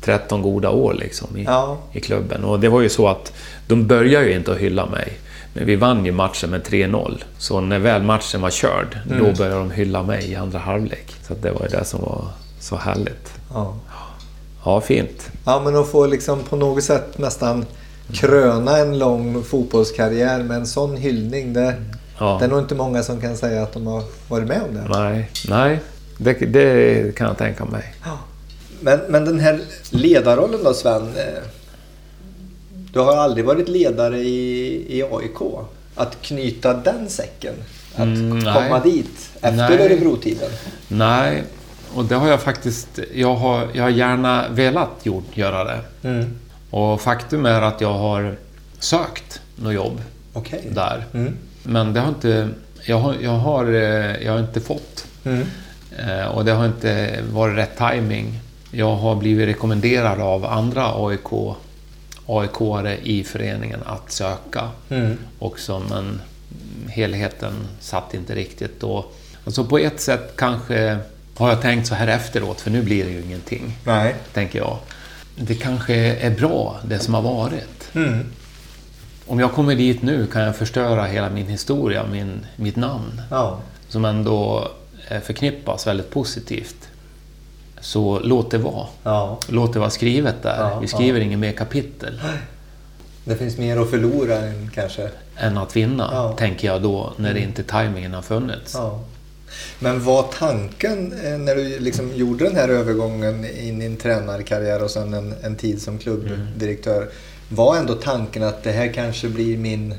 13 goda år liksom i, Ja. i klubben. Och det var ju så att de började ju inte att hylla mig. Men vi vann ju matchen med 3-0. Så när väl matchen var körd, Mm. då började de hylla mig i andra halvlek. Så det var ju det som var så härligt. Ja. Ja, fint. ja, men att få liksom på något sätt nästan kröna en lång fotbollskarriär med en sån hyllning. Det, Ja. det är nog inte många som kan säga att de har varit med om det. Nej, nej. Det, det kan jag tänka mig. Men, men den här ledarrollen då Sven. Du har aldrig varit ledare i, i AIK. Att knyta den säcken. Att Mm, komma dit efter. Örebrotiden. Nej, och det har jag faktiskt... Jag har, jag har gärna velat gjort, göra det. Mm. Och faktum är att jag har sökt något jobb Okej. där. Mm. Men det har inte... Jag har, jag har, eh, jag har inte fått. Mm. Eh, Och det har inte varit rätt timing. Jag har blivit rekommenderad av andra AIK, AIK-are i föreningen att söka Mm. också, men helheten satt inte riktigt då. Alltså på ett sätt kanske har jag tänkt så här efteråt, för nu blir det ju ingenting, Nej. tänker jag. Det kanske är bra, det som har varit. Mm. Om jag kommer dit nu kan jag förstöra hela min historia, min, mitt namn, Ja. som ändå eh, förknippas väldigt positivt. Så låt det vara. ja. Låt det vara skrivet där. Ja, Vi skriver inget mer kapitel Det finns mer att förlora än kanske... än att vinna, Ja. tänker jag då, när det inte tajmingen har funnits. Men var tanken eh, när du liksom gjorde den här övergången in i en tränarkarriär och sen en, en tid som klubbdirektör. Var ändå tanken att det här kanske blir min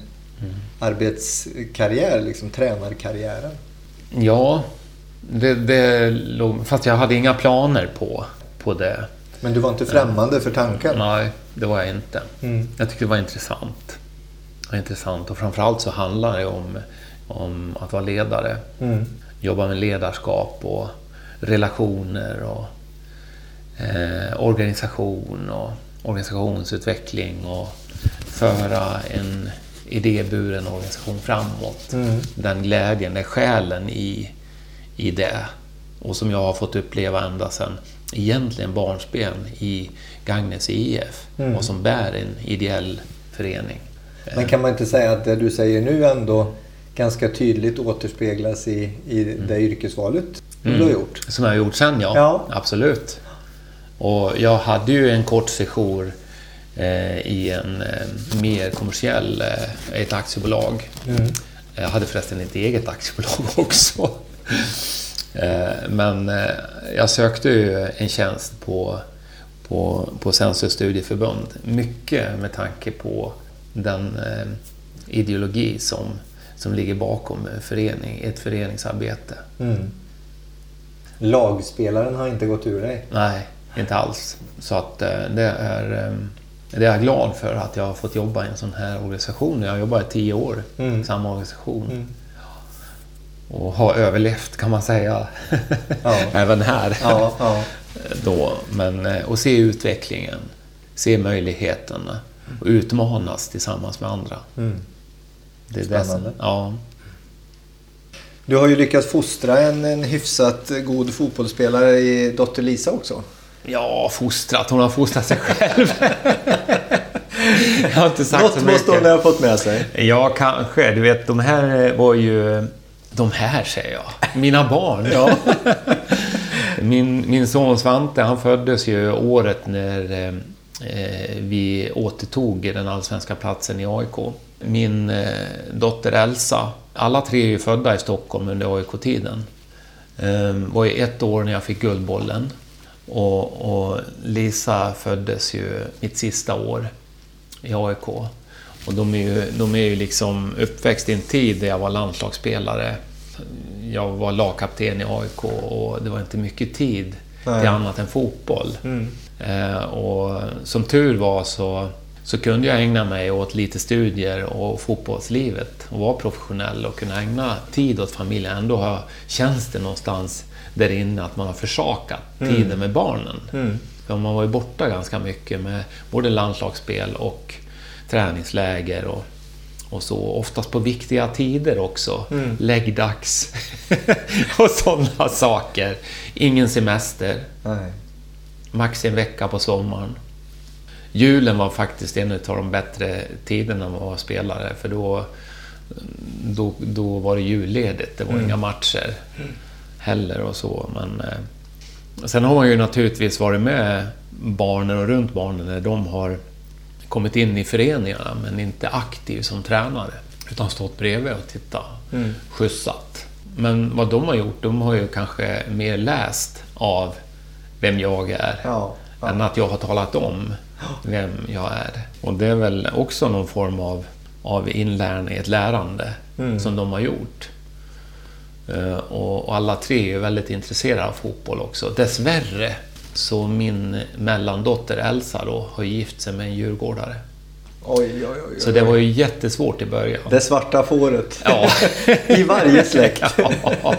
arbetskarriär, liksom tränarkarriären? Ja, det, det fast jag hade inga planer på, på det. Men du var inte främmande för tanken? Nej, det var jag inte. Mm. Jag tyckte det var intressant. Det var intressant och framförallt så handlar det om, om att vara ledare. Mm. Jobba med ledarskap och relationer och eh, organisation och organisationsutveckling och föra en idéburen organisation framåt. Mm. Den glädjen, den själen i, i det. Och som jag har fått uppleva ända sedan egentligen barnsben i Gagnef IF Mm. och som bär en ideell förening. Men kan man inte säga att det du säger nu ändå ganska tydligt återspeglas i, i det yrkesvalet du har gjort? Som jag har gjort sen, ja. Ja. Absolut. Och jag hade ju en kort sejour eh, i en eh, mer kommersiell, eh, ett aktiebolag. Mm. Jag hade förresten ett eget aktiebolag också. Eh, men eh, jag sökte ju en tjänst på, på, på Sensus studieförbund. Mycket med tanke på den eh, ideologi som, som ligger bakom förening, ett föreningsarbete. Mm. Lagspelaren har inte gått ur dig? Nej, inte alls. Så att eh, det är, eh, det är jag glad för att jag har fått jobba i en sån här organisation. Jag har jobbat i tio år Mm. i samma organisation. Mm. Och har överlevt kan man säga. Ja. Även här. Ja, ja. Då. Men att se utvecklingen, se möjligheterna och utmanas tillsammans med andra. Mm. Det är Spännande. ja. Du har ju lyckats fostra en, en hyfsat god fotbollsspelare i dotter Lisa också. ja, fostrat. Hon har fostrat sig själv. jag har inte sagt Något så måste hon mycket. ha fått med sig. Ja, kanske. Du vet, de här var ju... De här, säger jag. Mina barn. Ja. Min, min son Svante, han föddes ju året när eh, vi återtog den allsvenska platsen i AIK. Min eh, dotter Elsa, alla tre är ju födda i Stockholm under AIK-tiden. Eh, var ju ett år när jag fick Guldbollen. Och, och Lisa föddes ju mitt sista år i AIK. Och de är ju, de är ju liksom uppväxt i en tid där jag var landslagsspelare. Jag var lagkapten i AIK och det var inte mycket tid Nej. till annat än fotboll. Mm. Eh, och som tur var så, så kunde jag ägna mig åt lite studier och fotbollslivet och vara professionell och kunna ägna tid åt familjen. Ändå har, känns det någonstans där inne att man har försakat tiden med barnen. Mm. För man var ju borta ganska mycket med både landslagsspel och träningsläger och, och så. Oftast på viktiga tider också. Mm. Läggdags och sådana saker. Ingen semester. Nej. Max en vecka på sommaren. Julen var faktiskt en av de bättre tiderna man var spelare för då, då, då var det julledigt. Det var mm. inga matcher heller och så. Men, eh, sen har man ju naturligtvis varit med barnen och runt barnen när de har kommit in i föreningarna men inte aktiv som tränare. Utan stått bredvid och tittat, mm. skjutsat. Men vad de har gjort, de har ju kanske mer läst av vem jag är. Ja, ja. Än att jag har talat om vem jag är. Och det är väl också någon form av, av inlärning, ett lärande mm. som de har gjort. Uh, och, och, alla tre är väldigt intresserade av fotboll också. Dessvärre så min mellandotter Elsa då har gift sig med en djurgårdare. Oj, oj, oj, så det var ju jättesvårt i början. Det svarta fåret. Ja. I varje släkt. ja.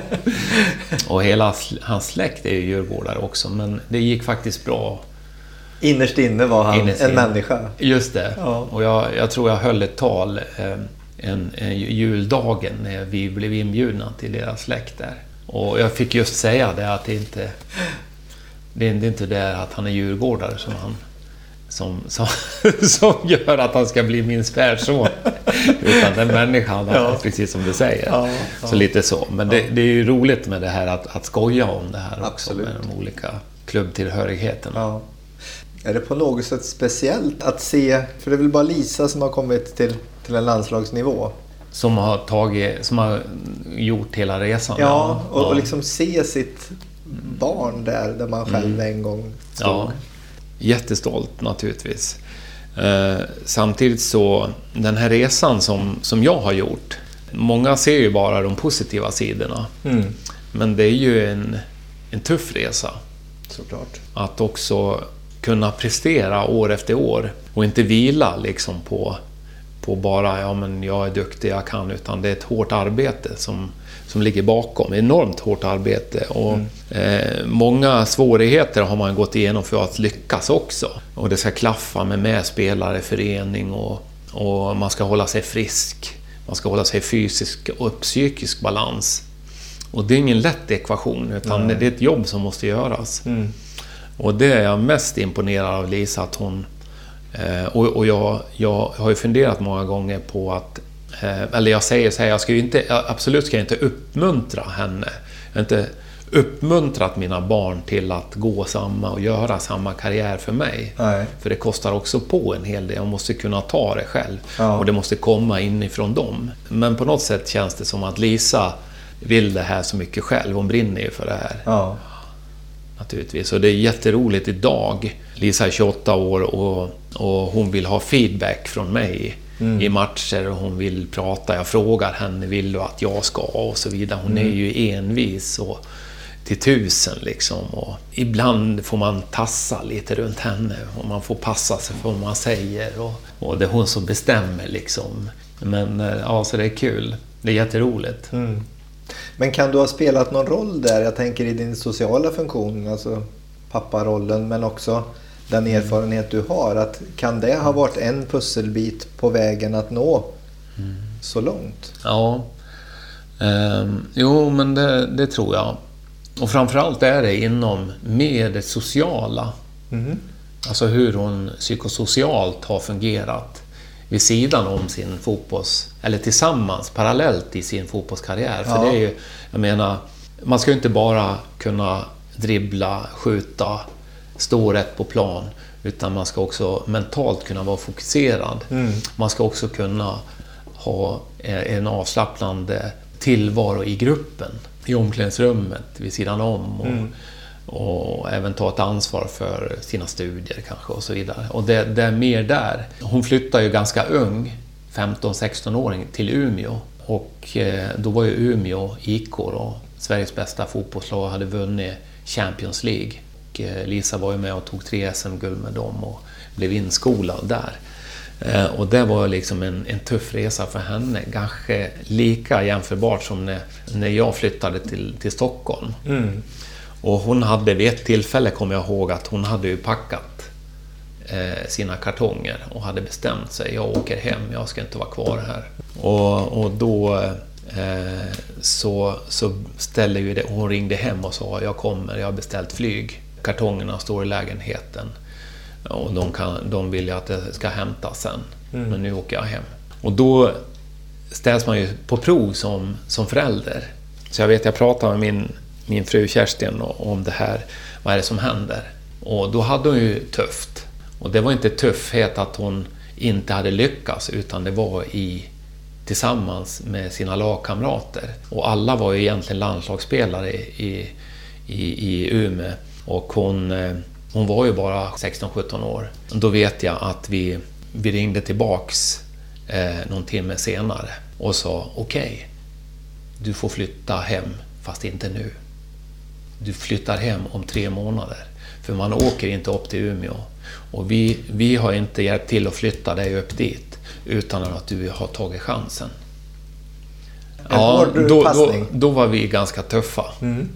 Och hela hans släkt är ju djurgårdare också, men det gick faktiskt bra. Innerst inne var han Innerst en människa. Just det. Ja. Och jag, jag, tror jag höll ett tal eh, en, en juldagen när vi blev inbjudna till deras släkt där. Och jag fick just säga det att det inte det är inte det att han är djurgårdare som, han, som, som, som gör att han ska bli min svärson. Utan den människan, ja. precis som du säger. Ja, ja. Så lite så. Men det, det, är ju roligt med det här att, att skoja om det här Absolut. också med de olika klubbtillhörigheterna. Är det på något sätt speciellt att se, för det är väl bara Lisa som har kommit till, till en landslagsnivå? Som har, tagit, som har gjort hela resan? Ja, och, och liksom se sitt barn där, där man själv mm. en gång stod. Ja, jättestolt naturligtvis. Eh, samtidigt så, den här resan som, som jag har gjort, många ser ju bara de positiva sidorna. Mm. Men det är ju en, en tuff resa. Såklart. Att också kunna prestera år efter år och inte vila liksom på, på bara ja men jag är duktig, jag kan, utan det är ett hårt arbete som, som ligger bakom. Enormt hårt arbete och mm. eh, många svårigheter har man gått igenom för att lyckas också. Och det ska klaffa med medspelare, förening och, och man ska hålla sig frisk. Man ska hålla sig i fysisk och psykisk balans. Och det är ingen lätt ekvation, utan Nej. det är ett jobb som måste göras. Mm. Och det är jag mest imponerad av Lisa, att hon... Eh, och, och jag, jag har ju funderat många gånger på att Eh, eller jag säger så här, jag ska ju inte, absolut ska jag inte uppmuntra henne. Jag har inte uppmuntrat mina barn till att gå samma och göra samma karriär för mig. Nej. För det kostar också på en hel del. Jag måste kunna ta det själv. Ja. Och det måste komma inifrån dem. Men på något sätt känns det som att Lisa vill det här så mycket själv. Hon brinner ju för det här. Ja. Naturligtvis. Och det är jätteroligt idag. Lisa är 28 år och, och hon vill ha feedback från mig mm. i matcher och hon vill prata. Jag frågar henne, vill du att jag ska? Och så vidare. Hon mm. är ju envis och till tusen liksom. Och ibland får man tassa lite runt henne och man får passa sig för vad man säger. Och, och det är hon som bestämmer liksom. Men eh, ja, så det är kul. Det är jätteroligt. Mm. Men kan du ha spelat någon roll där? Jag tänker i din sociala funktion, alltså papparollen, men också den erfarenhet du har. Att kan det ha varit en pusselbit på vägen att nå mm. så långt? Ja, ehm, jo men det, det, tror jag. Och framförallt är det inom med det sociala. Mm. Alltså hur hon psykosocialt har fungerat vid sidan om sin fotbolls... Eller tillsammans, parallellt i sin fotbollskarriär. För ja. det är ju, jag menar, man ska ju inte bara kunna dribbla, skjuta, stå rätt på plan. Utan man ska också mentalt kunna vara fokuserad. Mm. Man ska också kunna ha en avslappnande tillvaro i gruppen. I omklädningsrummet, vid sidan om. Och, mm och även ta ett ansvar för sina studier kanske och så vidare. Och det, det är mer där. Hon flyttade ju ganska ung, 15-16-åring, till Umeå. Och eh, då var ju Umeå IK då, Sveriges bästa fotbollslag, hade vunnit Champions League. Och eh, Lisa var ju med och tog tre SM-guld med dem och blev inskolad där. Eh, och det var liksom en, en tuff resa för henne, kanske lika jämförbart som när, när jag flyttade till, till Stockholm. Mm. Och hon hade vid ett tillfälle, kommer jag ihåg, att hon hade ju packat eh, sina kartonger och hade bestämt sig. Jag åker hem, jag ska inte vara kvar här. Och, och då eh, så, så ställde ju det, hon ringde hem och sa jag kommer, jag har beställt flyg. Kartongerna står i lägenheten och de, kan, de vill ju att det ska hämtas sen. Mm. Men nu åker jag hem. Och då ställs man ju på prov som, som förälder. Så jag vet, jag pratade med min, min fru Kerstin om det här. Vad är det som händer? Och då hade hon ju tufft. Och det var inte tuffhet att hon inte hade lyckats, utan det var i tillsammans med sina lagkamrater. Och alla var ju egentligen landslagsspelare i, i, i Umeå. Och hon, eh, hon var ju bara 16-17 år. Då vet jag att vi, vi ringde tillbaks eh, någon timme senare och sa okej, okay, du får flytta hem, fast inte nu. Du flyttar hem om tre månader. För man åker inte upp till Umeå. Och vi, vi har inte hjälpt till att flytta dig upp dit utan att du har tagit chansen. Ja, då, då, då, var vi ganska tuffa. Mm.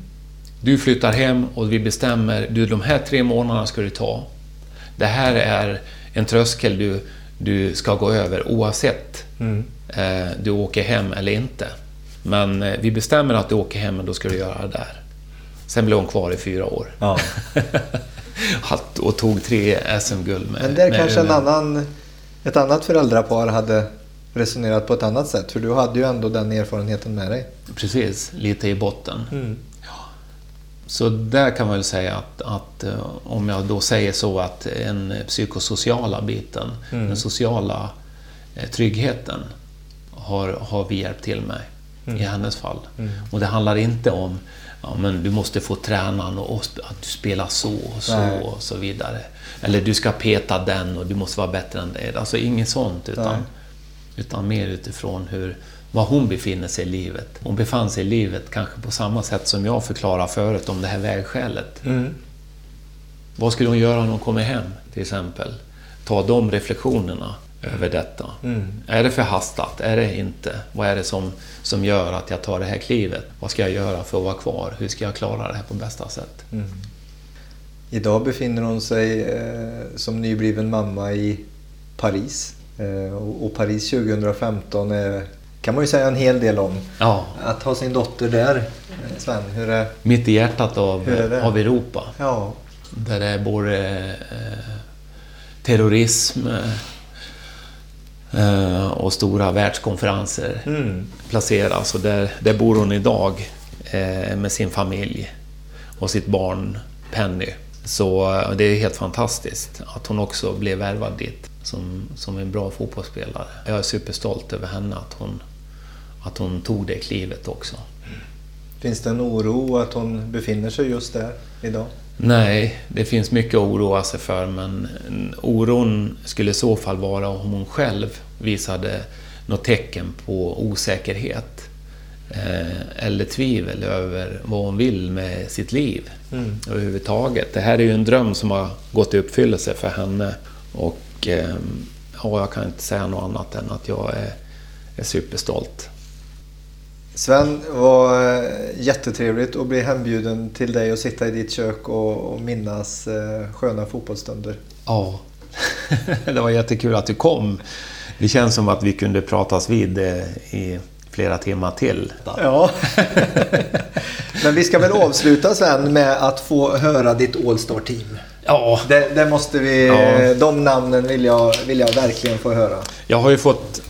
Du flyttar hem och vi bestämmer, du de här tre månaderna ska du ta. Det här är en tröskel du, du ska gå över oavsett mm. eh, du åker hem eller inte. Men eh, vi bestämmer att du åker hem och då ska du göra det där. Sen blev hon kvar i fyra år. Ja. och tog tre SM-guld med Men det är kanske en annan, ett annat föräldrapar hade resonerat på ett annat sätt. För du hade ju ändå den erfarenheten med dig. Precis, lite i botten. Mm. Så där kan man väl säga att, att, eh, om jag då säger så att den psykosociala biten, mm. den sociala eh, tryggheten har, har vi hjälpt till med mm. i hennes fall. Mm. Och det handlar inte om ja, men du måste få tränaren och, att du spelar så och så Nej. och så vidare. Eller du ska peta den och du måste vara bättre än det. Alltså inget sånt utan, utan mer utifrån hur, var hon befinner sig i livet. Hon befann sig i livet kanske på samma sätt som jag förklarade förut om det här vägskälet. Mm. Vad skulle hon göra när hon kommer hem, till exempel? Ta de reflektionerna över detta. Mm. Är det förhastat? Är det inte? Vad är det som, som gör att jag tar det här klivet? Vad ska jag göra för att vara kvar? Hur ska jag klara det här på bästa sätt? Mm. Idag befinner hon sig eh, som nybliven mamma i Paris. Eh, och, och, Paris 2015 är, kan man ju säga en hel del om. Ja. Att ha sin dotter där, eh, Sven, hur är Mitt i hjärtat av, av Europa. Ja. Där det är både eh, terrorism, Eh, och stora världskonferenser mm. placeras. Och där, där bor hon idag eh, med sin familj och sitt barn Penny. Så eh, det är helt fantastiskt att hon också blev värvad dit som, som en bra fotbollsspelare. Jag är superstolt över henne, att hon, att hon tog det klivet också. Finns det en oro att hon befinner sig just där idag? Nej, det finns mycket att oroa sig för men oron skulle i så fall vara om hon själv visade något tecken på osäkerhet eh, eller tvivel över vad hon vill med sitt liv mm. överhuvudtaget. Det här är ju en dröm som har gått i uppfyllelse för henne och eh, ja, jag kan inte säga något annat än att jag är, är superstolt. Sven, var eh, jättetrevligt att bli hembjuden till dig och sitta i ditt kök och, och minnas eh, sköna fotbollsstunder. Ja, det var jättekul att du kom. Det känns som att vi kunde pratas vid eh, i flera timmar till. Ja. Men vi ska väl avsluta sen med att få höra ditt All-Star-team. Ja. Det, det, måste vi... Ja. De namnen vill jag, vill jag verkligen få höra. Jag har ju fått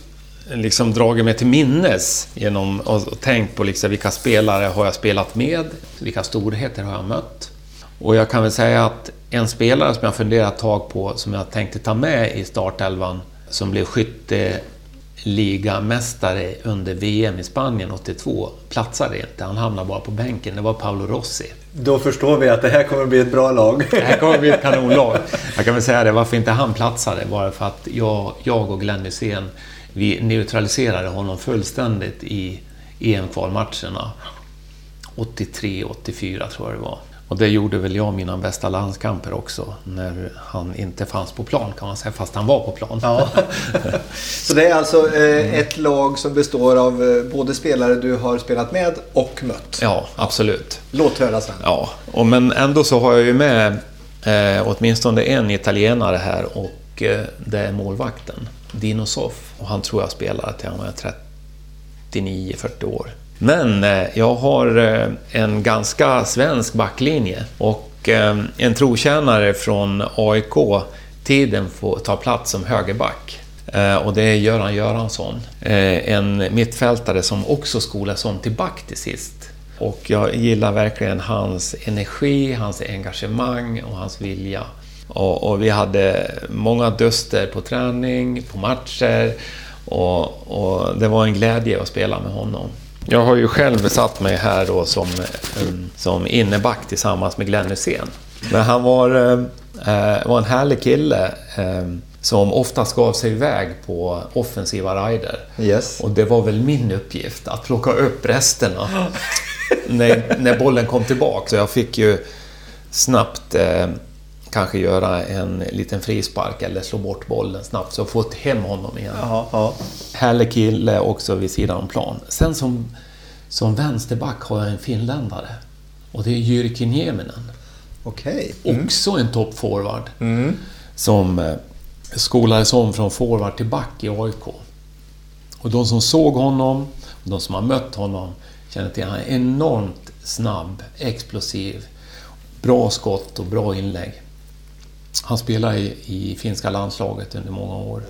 liksom dragit mig till minnes genom och tänkt på liksom vilka spelare har jag spelat med, vilka storheter har jag mött. Och jag kan väl säga att en spelare som jag funderat ett tag på, som jag tänkte ta med i startelvan, som blev skytteligamästare under VM i Spanien 82, platsade inte. Han hamnade bara på bänken. Det var Paolo Rossi. Då förstår vi att det här kommer bli ett bra lag. Det här kommer bli ett kanonlag. Jag kan väl säga det, varför inte han platsade var för att jag, jag och Glenn Hysén vi neutraliserade honom fullständigt i EM-kvalmatcherna. 83, 84 tror jag det var. Och det gjorde väl jag mina bästa landskamper också, när han inte fanns på plan kan man säga, fast han var på plan. Ja. Så det är alltså eh, ett lag som består av eh, både spelare du har spelat med och mött? Ja, absolut. Låt höra sen. Ja, och men ändå så har jag ju med eh, åtminstone en italienare här och eh, det är målvakten, Dinosoff Och han tror jag spelade till han var 39-40 år. Men eh, jag har eh, en ganska svensk backlinje och eh, en trotjänare från AIK tiden får ta plats som högerback. Eh, Och det är Göran Göransson. Eh, En mittfältare som också skolas om till back till sist. Och jag gillar verkligen hans energi, hans engagemang och hans vilja. Och, och vi hade många duster på träning, på matcher och, och det var en glädje att spela med honom. Jag har ju själv satt mig här då som, som inneback tillsammans med Glenn Hysén. Men han var, eh, var en härlig kille eh, som oftast gav sig iväg på offensiva rider. Yes. Och det var väl min uppgift att plocka upp resterna när, när bollen kom tillbaka. Så jag fick ju snabbt eh, kanske göra en liten frispark eller slå bort bollen snabbt så få hem honom igen. Ja, ja. Härlig kille också vid sidan om plan. Sen som, som vänsterback har jag en finländare. Och det är Jyrki Nieminen. Okej. Också en toppforward. Som eh, skolades om från forward till back i AIK. Och de som såg honom, och de som har mött honom, känner till att han är enormt snabb, explosiv, bra skott och bra inlägg. Han spelade i, i finska landslaget under många år.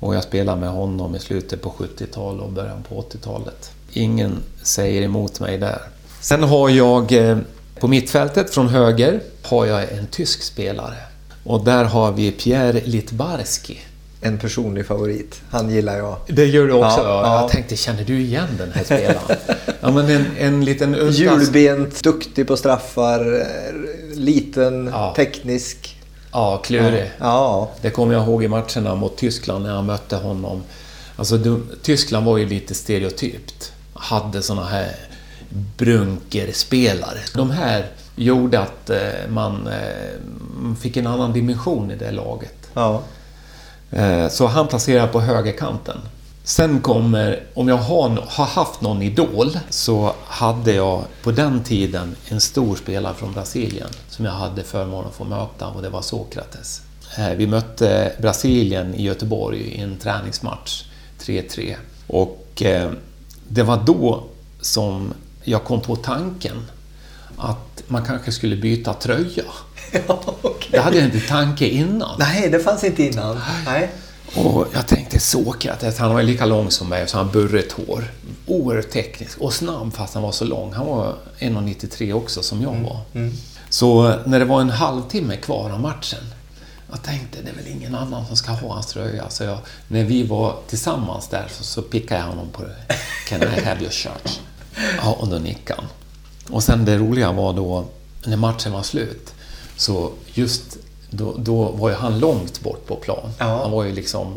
Och jag spelade med honom i slutet på 70-talet och början på 80-talet. Ingen säger emot mig där. Sen har jag eh, på mittfältet från höger har jag en tysk spelare. Och där har vi Pierre Litbarski. En personlig favorit. Han gillar jag. Det gör du också? Ja, ja. Jag tänkte, känner du igen den här spelaren? ja, men en, en liten. Hjulbent, duktig på straffar, eh, liten, Ja. teknisk. Ja, klurig. Ja, Det kommer jag ihåg i matcherna mot Tyskland när jag mötte honom. Alltså, de, Tyskland var ju lite stereotypt. Hade såna här brunkerspelare. De här gjorde att eh, man eh, fick en annan dimension i det laget. ja. Eh, Så han placerar på högerkanten. Sen kommer, om jag har, har haft någon idol, så hade jag på den tiden en stor spelare från Brasilien som jag hade förmånen att få möta och det var Sokrates. Eh, Vi mötte Brasilien i Göteborg i en träningsmatch, 3-3. Och eh, det var då som jag kom på tanken att man kanske skulle byta tröja. ja okej. Det hade jag inte tanke innan. Nej, det fanns inte innan. Nej. Och jag tänkte Sokrates, han var lika lång som mig, så han burrigt hår. Oerhört teknisk och snabb fast han var så lång. Han var 1,93 också som jag var. Så när det var en halvtimme kvar av matchen, jag tänkte det är väl ingen annan som ska ha hans tröja. Så jag, när vi var tillsammans där så, så pickade jag honom på. Can I have your shirt? Ja, och då nickade han. Och sen det roliga var då, när matchen var slut, så just då, då var ju han långt bort på plan. Ja. Han var ju liksom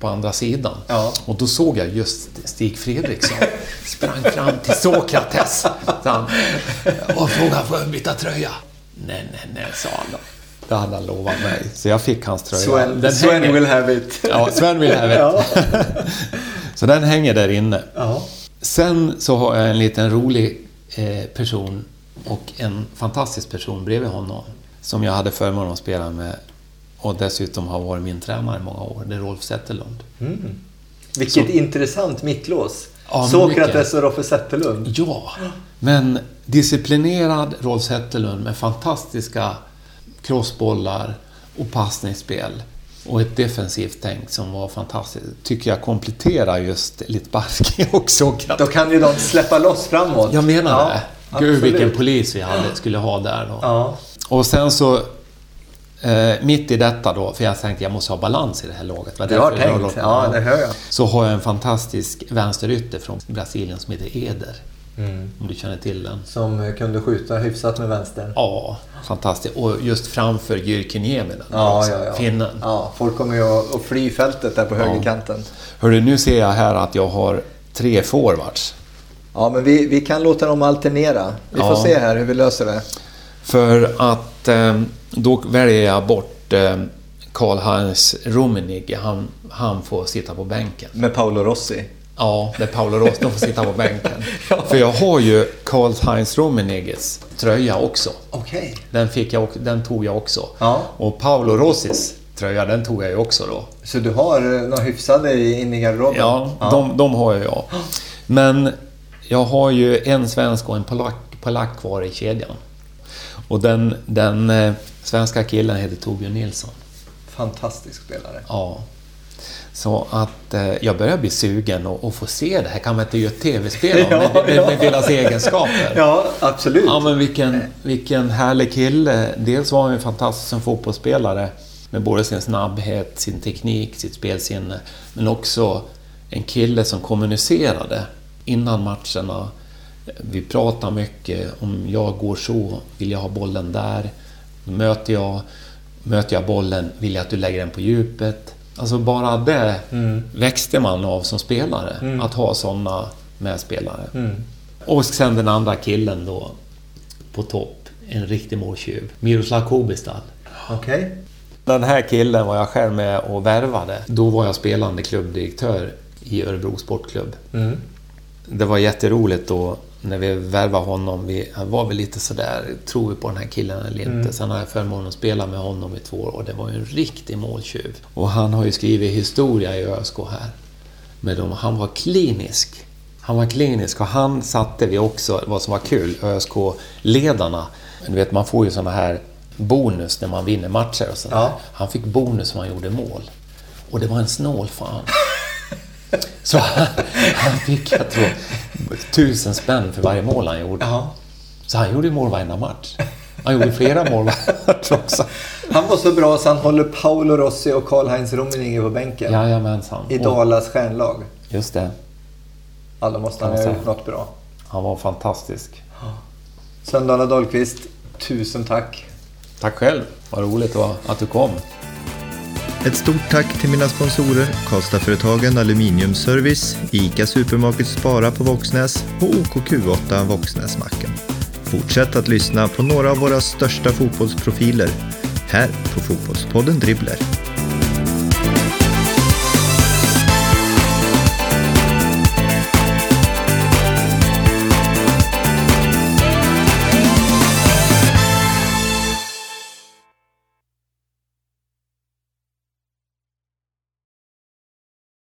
på andra sidan. Ja. Och då såg jag just Stig Fredriksson sprang fram till Sokrates. Han, och frågade, får jag byta tröja? Nej, nej, nej, sa han då. Det hade han lovat mig. Så jag fick hans tröja. Sven, Den Sven hänger- will have it. Ja, Sven vill have it. Ja. Så den hänger där inne. Ja. Sen så har jag en liten rolig eh, person och en fantastisk person bredvid honom som jag hade förmånen att spela med och dessutom har varit min tränare i många år. Det är Rolf Zetterlund. Vilket Så- intressant mittlås. Ja, Sokrates och Roffe Zetterlund. Ja, men disciplinerad Rolf Zetterlund med fantastiska crossbollar och passningsspel och ett defensivt tänk som var fantastiskt. Tycker jag kompletterar just Litbarski och Sokrates. Då kan ju de släppa loss framåt. Jag menar Ja, det. Gud absolut. vilken polis vi hade, skulle ha där då. Ja. Och sen så eh, mitt i detta då, för jag tänkte jag måste ha balans i det här laget. Var Du har tänkt. la- Ja, det hör jag. Så har jag en fantastisk vänsterytter från Brasilien som heter Eder. Mm. Om du känner till den. Som kunde skjuta hyfsat med vänstern. Ja, fantastiskt. Och just framför Jyrki Nieminen, Ja, ja, ja. finnen. Ja, folk kommer ju att fly fältet där på högerkanten. Hörru, nu ser jag här att jag har tre forwards. Ja, men vi, vi kan låta dem alternera. Vi får Ja. se här hur vi löser det. För att eh, då väljer jag bort eh, Karl-Heinz Rummenigge. Han, han får sitta på bänken. Med Paolo Rossi? Ja, där Paolo Rossi får sitta på bänken. ja. För jag har ju Karl-Heinz Rummenigges tröja också. Okej. Okay. Den, fick jag, den tog jag också. Ja. Och Paolo Rossis tröja, den tog jag ju också då. Så du har eh, några hyfsade inne i garderoben? Ja, ja. De, de har jag. Men jag har ju en svensk och en polack, polack kvar i kedjan. Och den, den eh, svenska killen heter Torbjörn Nilsson. Fantastisk spelare. Ja. Så att eh, jag börjar bli sugen och, och få se det här. Kan man inte göra ett tv-spel ja, med, med, med deras egenskaper? Ja, absolut. Ja, men vilken, vilken härlig kille. Dels var han en fantastisk som fotbollsspelare med både sin snabbhet, sin teknik, sitt spelsinne, men också en kille som kommunicerade innan matcherna. Vi pratar mycket. Om jag går så, vill jag ha bollen där. Möter jag, möter jag bollen, vill jag att du lägger den på djupet. Alltså bara det mm. växte man av som spelare, mm. att ha sådana medspelare. Mm. Och sen den andra killen då, på topp, en riktig måltjuv. Miroslav Kobistal. Okej. Okay. Den här killen var jag själv med och värvade. Då var jag spelande klubbdirektör i Örebro Sportklubb. Mm. Det var jätteroligt då när vi värvade honom. Vi var väl lite sådär, tror vi på den här killen eller inte? Mm. Sen har jag förmånen att spela med honom i två år och det var ju en riktig måltjuv. Och han har ju skrivit historia i ÖSK här. Med dem. Han var klinisk. Han var klinisk och han satte vi också, vad som var kul, ÖSK-ledarna. Du vet, man får ju såna här bonus när man vinner matcher och sådär. Ja. Han fick bonus om han gjorde mål. Och det var en snål fan. Så han, han fick, jag tror, tusen spänn för varje mål han gjorde. Ja. Så han gjorde mål varenda match. Han gjorde flera mål också. Han var så bra så han håller Paolo Rossi och Karl-Heinz Rummenigge på bänken. Jajamensan. I Dalas stjärnlag. Just det. Ja, då måste han ha gjort något bra. Han var fantastisk. Söndahl Dahlqvist, tusen tack. Tack själv. Vad roligt att du kom. Ett stort tack till mina sponsorer Karlstadföretagen Aluminiumservice, ICA Supermarket Spara på Våxnäs och OKQ8 Våxnäsmacken. Fortsätt att lyssna på några av våra största fotbollsprofiler här på Fotbollspodden Dribbler.